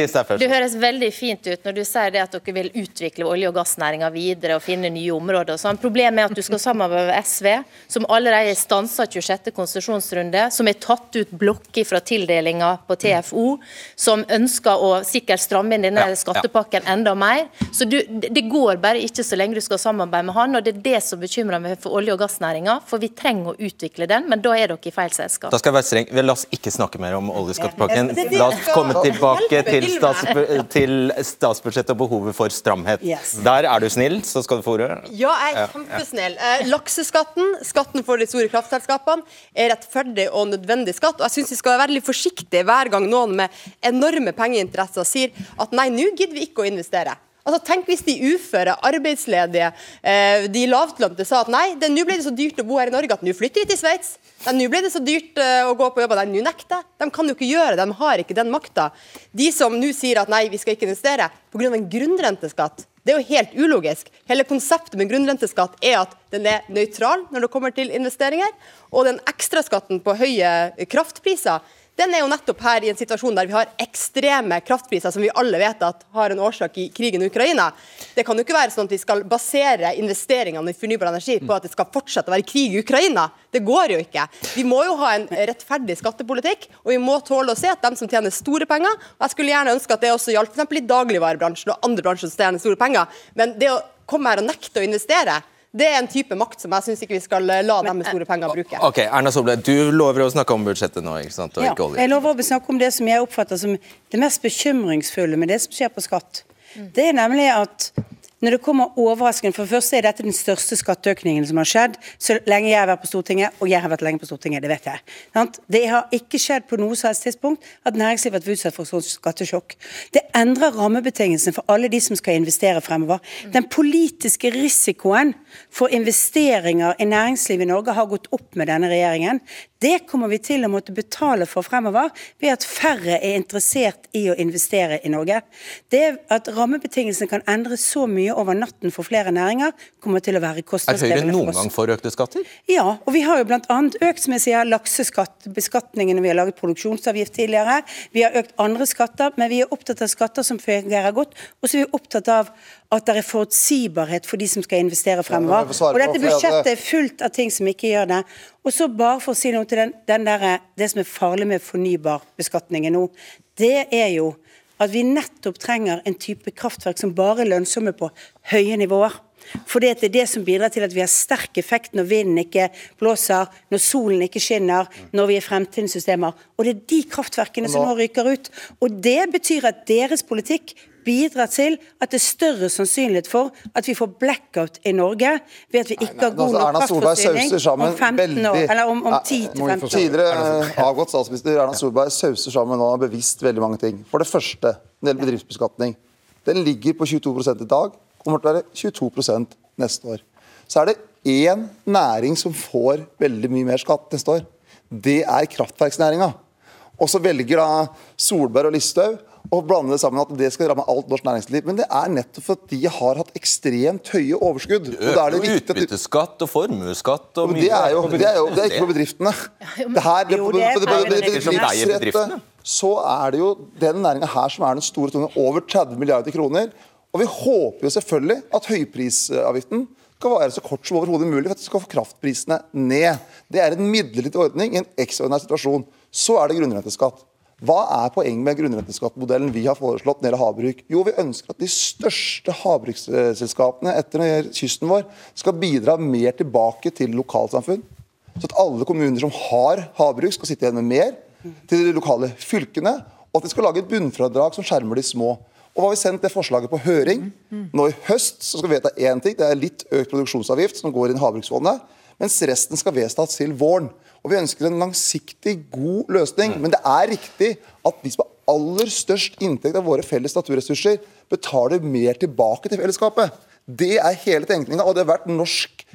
Listhaug først. Det høres veldig fint ut når du sier det at dere vil utvikle olje- og gassnæringa videre og finne nye områder. og sånn. Problemet er at du skal samarbeide med SV, som allerede er stansa 26. konsesjonsrunde, som er tatt ut blokker fra tildelinga på TFO, som ønsker å sikkert stramme inn denne skattepakken enda mer. Så du, Det går bare ikke så lenge du skal samarbeide med han, og det er det som bekymrer meg for olje- og gassnæringa. For vi trenger å utvikle den, men da er dere i feil selskap. Da skal jeg være streng. La oss ikke snakke mer om oljeskattepakken. La oss komme tilbake til, stats, til statsbudsjettet og behovet for stramhet. Yes. Der er du snill, så skal du få ordet. Ja, jeg er kjempesnill. Eh, lakseskatten, skatten for de store kraftselskapene, er rettferdig og nødvendig skatt. Og jeg syns vi skal være veldig forsiktige hver gang noen med enorme pengeinteresser sier at nei, nå gidder vi ikke å investere. Altså, Tenk hvis de uføre, arbeidsledige, eh, de lavtlønte sa at nei, nå ble det så dyrt å bo her i Norge at nå flytter vi til Sveits. Nå ble det så dyrt eh, å gå på jobb, nei, nå nekter. De kan jo ikke gjøre det, de har ikke den makta. De som nå sier at nei, vi skal ikke investere pga. en grunnrenteskatt, det er jo helt ulogisk. Hele konseptet med grunnrenteskatt er at den er nøytral når det kommer til investeringer. Og den ekstraskatten på høye kraftpriser den er jo nettopp her i en situasjon der vi har ekstreme kraftpriser, som vi alle vet at har en årsak i krigen i Ukraina. Det kan jo ikke være sånn at vi skal basere investeringene i fornybar energi på at det skal fortsette å være krig i Ukraina. Det går jo ikke. Vi må jo ha en rettferdig skattepolitikk, og vi må tåle å se at de som tjener store penger og Jeg skulle gjerne ønske at det også gjaldt f.eks. i dagligvarebransjen og andre bransjer som tjener store penger, men det å komme her og nekte å investere det er en type makt som jeg syns ikke vi skal la dem med store penger bruke. Ok, Erna Solberg, du lover å snakke om budsjettet nå, ikke sant? Og Ja, ikke olje. jeg lover å snakke om det som jeg oppfatter som det mest bekymringsfulle med det som skjer på skatt. Det er nemlig at når det kommer overraskende For det første er dette den største skatteøkningen som har skjedd så lenge jeg har vært på Stortinget, og jeg har vært lenge på Stortinget, det vet jeg. Det har ikke skjedd på noe som tidspunkt at næringslivet har vært utsatt for sånt skattesjokk. Det endrer rammebetingelsene for alle de som skal investere fremover. Den politiske risikoen for investeringer i næringslivet i Norge har gått opp med denne regjeringen. Det kommer vi til å måtte betale for fremover ved at færre er interessert i å investere i Norge. Det At rammebetingelsene kan endres så mye over natten for flere næringer, kommer til å være Er Høyre noen gang for økte skatter? Ja, og vi har jo bl.a. økt som jeg sier, lakseskatt, beskatningen, vi har laget produksjonsavgift tidligere. Vi har økt andre skatter, men vi er opptatt av skatter som fungerer godt. Og så er vi opptatt av at det er forutsigbarhet for de som skal investere fremover. jeg og dette budsjettet er fullt av ting som ikke gjør det. Og så bare for å si noe til den, den der, det som er farlig med fornybarbeskatningen nå, det er jo at vi nettopp trenger en type kraftverk som bare er lønnsomme på høye nivåer. For det er det som bidrar til at vi har sterk effekt når vinden ikke blåser, når solen ikke skinner, når vi er fremtidens systemer. Og det er de kraftverkene som nå ryker ut. Og det betyr at deres politikk bidrar til at det er større sannsynlighet for at vi får blackout i Norge ved at vi ikke har god altså, nok Erna kraftforsyning om 15 år, eller om, om Ja, 10-15 år. Tidligere eh, avgått statsminister Erna Solberg sauser sammen nå bevisst veldig mange ting. For det første, når det gjelder bedriftsbeskatning. Den ligger på 22 i dag, kommer til å være 22% neste år. Så er det én næring som får veldig mye mer skatt neste år. Det er kraftverksnæringa. Og så velger da Solberg og Listhaug å blande det sammen at det skal ramme alt norsk næringsliv. Men det er nettopp fordi de har hatt ekstremt høye overskudd. Og da er det jo viktig at utbytteskatt og formuesskatt og mye det er jo, det er jo det er ikke på bedriftene. Det her, det, er bedriftene. så er det jo den næringa her som er den store tunge. Over 30 milliarder kroner. Og vi håper jo selvfølgelig at høyprisavgiften skal være så kort som overhodet mulig for at vi skal få kraftprisene ned. Det er en midlertidig ordning i en ekstraordinær situasjon. Så er det grunnrenteskatt. Hva er poenget med grunnrenteskattmodellen vi har foreslått når det havbruk? Jo, vi ønsker at de største havbruksselskapene etter kysten vår skal bidra mer tilbake til lokalsamfunn. Så at alle kommuner som har havbruk, skal sitte igjen med mer til de lokale fylkene. Og at de skal lage et bunnfradrag som skjermer de små. Og har vi sendt det forslaget på høring. Nå i høst så skal vi vedta én ting, det er litt økt produksjonsavgift som går inn i Havbruksfondet. Mens resten skal vedtas til våren. Og Vi ønsker en langsiktig, god løsning. Men det er riktig at de som har aller størst inntekt av våre felles naturressurser, betaler mer tilbake til fellesskapet. Det er hele tenkninga, og det har vært norsk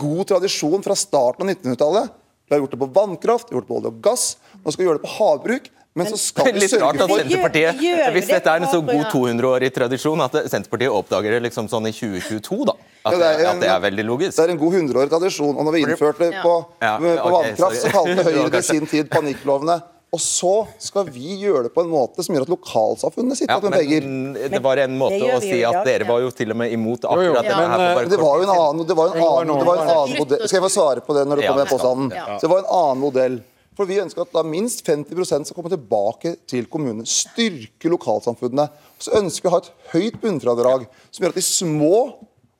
god tradisjon fra starten av 1900-tallet. Vi har gjort det på vannkraft, vi har gjort det på olje og gass. Nå skal vi gjøre det på havbruk. Men så skal vi sørge rart for Senterpartiet, Gjør- gjør hvis dette er en så god 200-årig tradisjon, at Senterpartiet oppdager det liksom sånn i 2022, da. At, Ja, det er en- at det er veldig logisk. Det er en god 100-årig tradisjon. Og når vi innførte det på, Ja, på ok, vannkraft, så kalte [LAUGHS] Høyre det i sin tid panikklovene. Og så skal vi gjøre det på en måte som gjør at lokalsamfunnet sitter Ja, med penger. det var en måte å si at dere var jo til og med imot akkurat dette her. Det var jo en annen, det var en annen, det var en annen modell. Skal jeg få svare på det når du kommer med påstanden? Så det var en annen modell. For Vi ønsker at da minst 50% skal komme tilbake til kommunene. Styrke lokalsamfunnene. Så ønsker vi å ha et høyt bunnfradrag som gjør at de små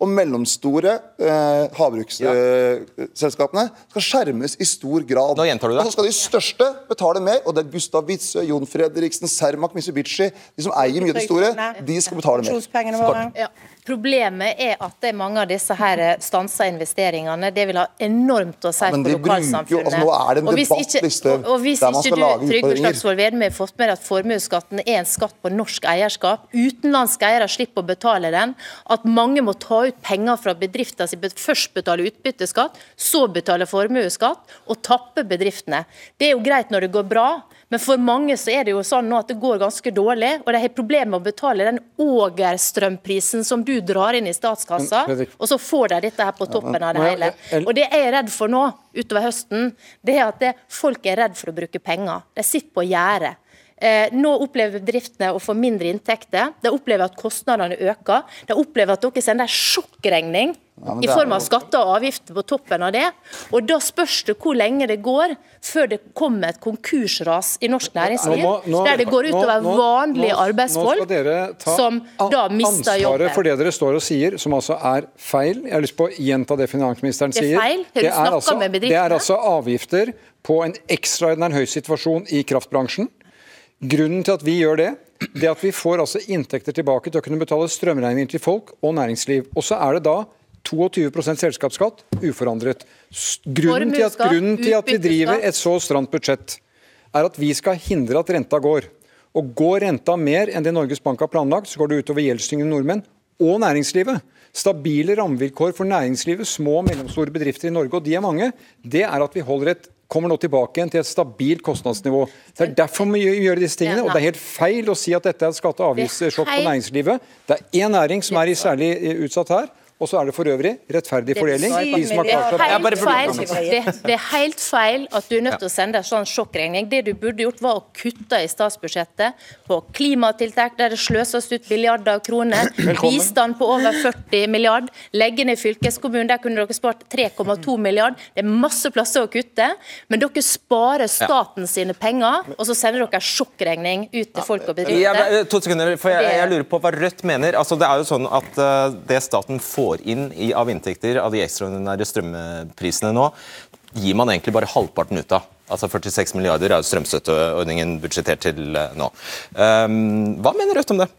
og mellomstore eh, havbruksselskapene skal skjermes i stor grad. Nå gjentar du det. Og så skal de største betale mer, og det er Gustav Witzøe, Jon Fredriksen, Cermaq, Mitsubishi, de som eier mye av de store, de skal betale mer. Ja. Problemet er at det er mange av disse her stansa investeringene. Det vil ha enormt å si Ja, for jo- lokalsamfunnet. altså, nå er det en debattliste og- og hvis der man ikke skal du, lage Trygve. Slagsvold Vedum, har fått med deg at formuesskatten er en skatt på norsk eierskap. Utenlandske eiere slipper å betale den. At mange må ta ut penger fra bedriften sin, først betale utbytteskatt, så betale formuesskatt, og tappe bedriftene. Det er jo greit når det går bra, men for mange så er det jo sånn nå at det går ganske dårlig, og de har problemer med å betale den ågerstrømprisen som du drar inn i statskassa, og så får de dette her på toppen av det hele. Og det jeg er redd for nå, utover høsten, det er at det, folk er redd for å bruke penger. De sitter på gjerdet. Eh, nå opplever bedriftene å få mindre inntekter. De opplever at kostnadene øker. De opplever at dere sender en sjokkregning Ja, i form av skatter og avgifter på toppen av det. Og Da spørs det hvor lenge det går før det kommer et konkursras i norsk næringsliv, Nå nå- der det går utover nå- vanlige arbeidsfolk som da mister ansvaret jobben. for det dere står og sier, som altså er feil. Jeg har lyst på å gjenta det finansministeren sier. Det er feil. Har du snakket altså, med det er altså avgifter på en ekstraordinær høy situasjon i kraftbransjen. Grunnen til at vi gjør det, det er at vi får altså inntekter tilbake til å kunne betale strømregninger til folk og næringsliv. Og så er det da 22% selskapsskatt uforandret. Grunnen til, at, grunnen til at vi driver et så stramt budsjett, er at vi skal hindre at renta går. Og går renta mer enn det Norges Bank har planlagt, så går det utover gjeldstyngede nordmenn og næringslivet. Stabile rammevilkår for næringslivet, små og mellomstore bedrifter i Norge, og de er mange, det er at vi holder et kommer nå tilbake igjen til et stabilt kostnadsnivå. Det er derfor vi gjør- disse tingene. Og Det er helt feil å si at dette er et skatte- og avgiftssjokk på næringslivet. Det er én næring som er i særlig eh, utsatt her, og så er det for øvrig rettferdig fordeling. De som har Det er klart det, det er helt feil. At du er nødt til å sende en sånn sjokkregning. Det du burde gjort, var å kutte i statsbudsjettet på klimatiltak der det sløses ut milliarder av kroner, bistand på over 40 milliard, legge ned fylkeskommunen, der kunne dere spart 3,2 milliard. Det er masse plasser å kutte, men dere sparer staten sine penger, og så sender dere sjokkregning ut til folk og bedrifter. Ja, to sekunder, for jeg, jeg lurer på hva Rødt mener. Altså, det er jo sånn at eh, Det staten får inn i, av inntekter av de ekstraordinære strømprisene nå, gir man egentlig bare halvparten ut av. Altså 46 milliarder er strømstøtteordningen budsjettert til eh, nå. Um, hva mener Rødt om det?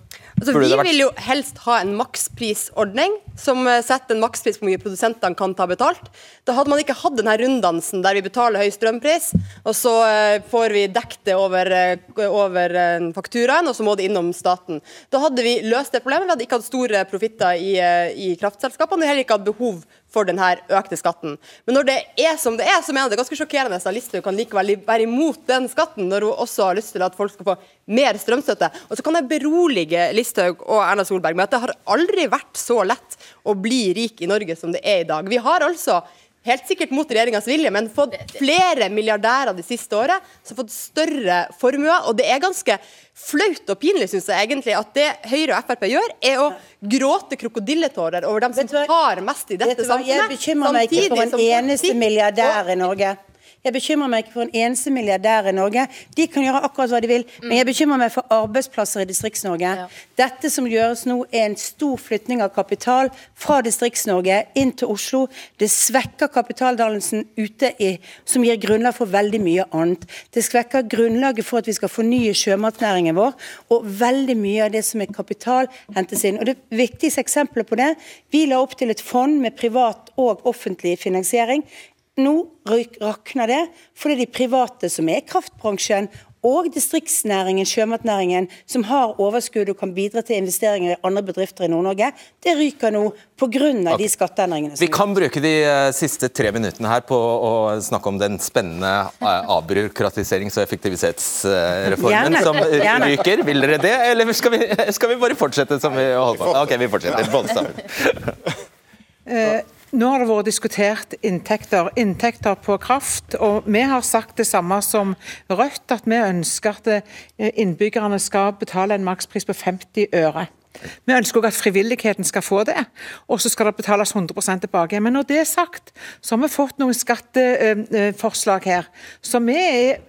Altså, vi vært- vil jo helst ha en maksprisordning som eh, setter en makspris på hvor mye produsentene kan ta betalt. Da hadde man ikke hatt denne runddansen der vi betaler høy strømpris, og så eh, får vi dekket det over, eh, over fakturaen, og så må det innom staten. Da hadde vi løst det problemet. Vi hadde ikke hatt store profitter i, i kraftselskapene, og heller ikke hatt behov for denne økte skatten. Men når det er som det er, så mener jeg det er ganske sjokkerende at Listhaug kan likevel være imot den skatten, når hun også har lyst til at folk skal få mer strømstøtte. Og så kan jeg berolige Listhaug og Erna Solberg med at det har aldri vært så lett å bli rik i Norge som det er i dag. Vi har altså Helt sikkert mot regjeringas vilje, men fått flere milliardærer de siste året som har fått større formuer. Og det er ganske flaut og pinlig, syns jeg egentlig, at det Høyre og Frp gjør, er å gråte krokodilletårer over dem som har mest i dette samfunnet. Jeg bekymrer meg ikke for en eneste milliardær i Norge. Jeg bekymrer meg ikke for en eneste milliardær i Norge. De kan gjøre akkurat hva de vil, men jeg bekymrer meg for arbeidsplasser i Distrikts-Norge. Dette som gjøres nå, er en stor flytning av kapital fra Distrikts-Norge inn til Oslo. Det svekker kapitaldannelsen ute, i, som gir grunnlag for veldig mye annet. Det svekker grunnlaget for at vi skal fornye sjømatnæringen vår, og veldig mye av det som er kapital, hentes inn. Og Det viktigste eksempelet på det, vi la opp til et fond med privat og offentlig finansiering. Nå rakner det fordi de private som er kraftbransjen og distriktsnæringen, sjømatnæringen, som har overskudd og kan bidra til investeringer i andre bedrifter i Nord-Norge, det ryker nå pga. de skatteendringene. Vi kan bruke de eh, siste tre minuttene her på å snakke om den spennende eh, avbyråkratiserings- og effektivitetsreformen Gjerne. som Gjerne. ryker. Vil dere det, eller skal vi, skal vi bare fortsette som vi holder på? Ok, vi fortsetter. Eh, Nå har det vært diskutert inntekter, inntekter på kraft. og Vi har sagt det samme som Rødt, at vi ønsker at eh, innbyggerne skal betale en makspris på 50 øre. Vi ønsker også at frivilligheten skal få det, og så skal det betales 100% tilbake. Men når det er sagt, så har vi fått noen skatteforslag her som vi er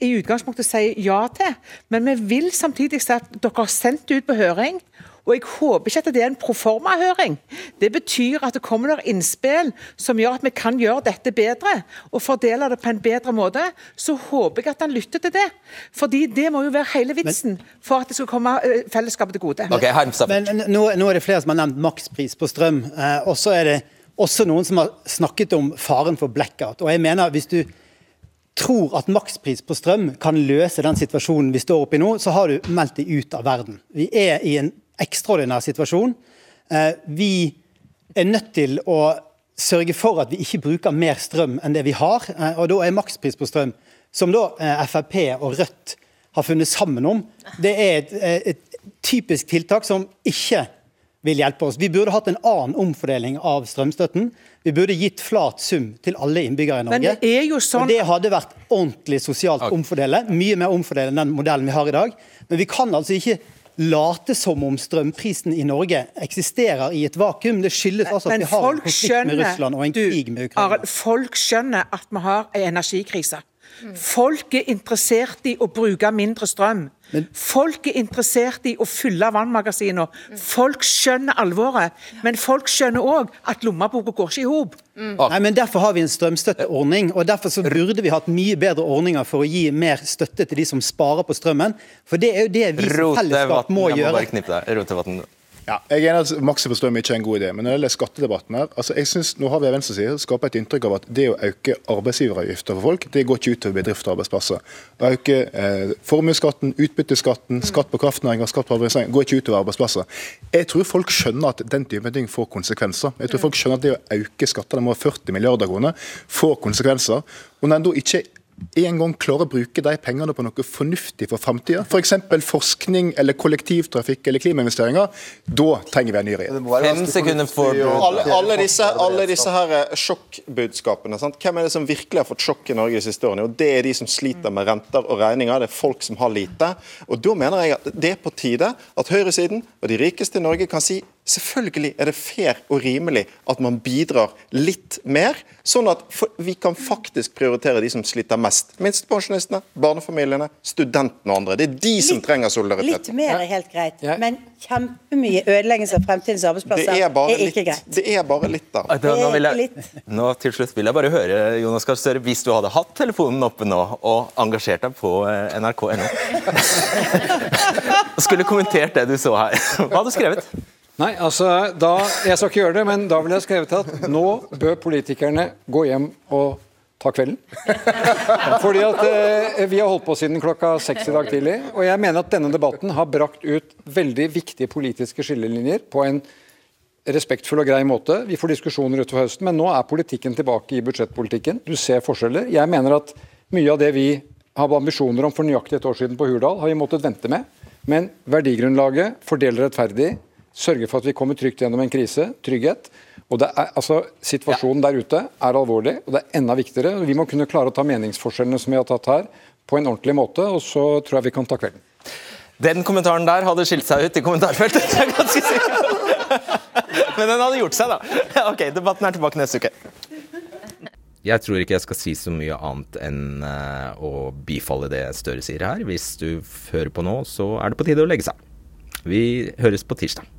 i utgangspunktet sier ja til. Men vi vil samtidig si at dere har sendt det ut på høring. Og jeg håper ikke at det er en proforma-høring. Det betyr at det kommer noen innspill som gjør at vi kan gjøre dette bedre, og fordele det på en bedre måte. Så håper jeg at han lytter til det. Fordi det må jo være hele vitsen for at det skal komme eh, fellesskapet til gode. Ok, Men nå, nå er det flere som har nevnt makspris på strøm. Eh, og så er det også noen som har snakket om faren for blackout. Og jeg mener hvis du tror at makspris på strøm kan løse den situasjonen vi står oppe i nå, så har du meldt deg ut av verden. Vi er i en ekstraordinær situasjon. Eh, vi er nødt til å sørge for at vi ikke bruker mer strøm enn det vi har. Eh, og da er makspris på strøm, som da eh, Frp og Rødt har funnet sammen om, det er et, et typisk tiltak som ikke vil hjelpe oss. Vi burde hatt en annen omfordeling av strømstøtten. Vi burde gitt flat sum til alle innbyggere i Men Norge. det er jo sånn det hadde vært ordentlig sosialt omfordele. Mye mer omfordelende enn den modellen vi har i dag. Men vi kan altså ikke late som om strømprisen i Norge eksisterer i et vakuum. Det skyldes altså at vi har en konflikt konflikt med Russland og en du, krig med Ukraina. Arild, folk skjønner at vi har en energikrise. Folk er interessert i å bruke mindre strøm. Folk er interessert i å fylle vannmagasinene. Folk skjønner alvoret, men folk skjønner òg at lommeboka går ikke i hop. Nei, men Derfor har vi en strømstøtteordning, og derfor så burde vi hatt mye bedre ordninger for å gi mer støtte til de som sparer på strømmen. For det er jo det vi som fellesskap Rotevatn, må jeg må gjøre. bare knippe deg. Rotevatn. Ja, jeg er enig at Maxi forstår mye er en god idé, men når det gjelder skattedebatten her, altså jeg synes, Nå har vi venstresiden skaper et inntrykk av at det å øke arbeidsgiveravgifter for folk, det går ikke utover bedrifter og arbeidsplasser. Å øke eh, formuesskatten, utbytteskatten, skatt på kraftnæringa, skatt på arbeidsnæringa, går ikke utover arbeidsplasser. Jeg tror folk skjønner at den typen ting får konsekvenser. Jeg tror folk skjønner at det å øke skattene med 40 milliarder kroner får konsekvenser. Og når en da ikke en gang klarer å bruke de pengene på noe fornuftig for framtida, f.eks. For forskning eller kollektivtrafikk eller klimainvesteringer, da trenger vi en ny regjering. For Alle, alle, disse, alle disse her eh, sjokkbudskapene. Sant? Hvem er det som virkelig har fått sjokk i Norge de siste årene? Jo, det er de som sliter med renter og regninger. Det er folk som har lite. Og Da mener jeg at det er på tide at høyresiden og de rikeste i Norge kan si Selvfølgelig er det fair og rimelig at man bidrar litt mer, sånn at vi kan faktisk prioritere de som sliter mest. Minstepensjonistene, barnefamiliene, studentene og andre. Det er de som trenger solidaritet. Litt mer er helt greit, men kjempemye ødeleggelse av fremtidens Det arbeidsplasser er bare er ikke litt. greit. Det er bare litt da. Da, nå, vil er jeg, nå til slutt vil jeg bare høre, Jonas Gahr Støre, hvis du hadde hatt telefonen oppe nå og engasjert deg på eh, nrk.no [LAUGHS] skulle kommentert det du så her, hva hadde du skrevet? Nei, altså, da, Jeg skal ikke gjøre det, men da ville jeg skrevet at nå bør politikerne gå hjem og ta kvelden. Fordi at eh, Vi har holdt på siden klokka seks i dag tidlig, og jeg mener at denne debatten har brakt ut veldig viktige politiske skillelinjer på en respektfull og grei måte. Vi får diskusjoner utover høsten, men nå er politikken tilbake i budsjettpolitikken. Du ser forskjeller. Jeg mener at mye av det vi har ambisjoner om for nøyaktig et år siden på Hurdal, har vi måttet vente med. Men verdigrunnlaget, fordele rettferdig, sørge for at vi kommer trygt gjennom en krise, trygghet. Og det er, altså, Situasjonen der ute er alvorlig, og det er enda viktigere. Vi må kunne klare å ta meningsforskjellene som vi har tatt her, på en ordentlig måte, og så tror jeg vi kan ta kvelden. Den kommentaren der hadde skilt seg ut i kommentarfeltet. [LAUGHS] det er jeg ganske sikker på. Men den hadde gjort seg, da. [LAUGHS] Ok, Debatten er tilbake neste uke. jeg tror ikke jeg skal si så mye annet enn eh, å bifalle det Støre sier her. Hvis du hører på nå, så er det på tide å legge seg. Vi høres på tirsdag.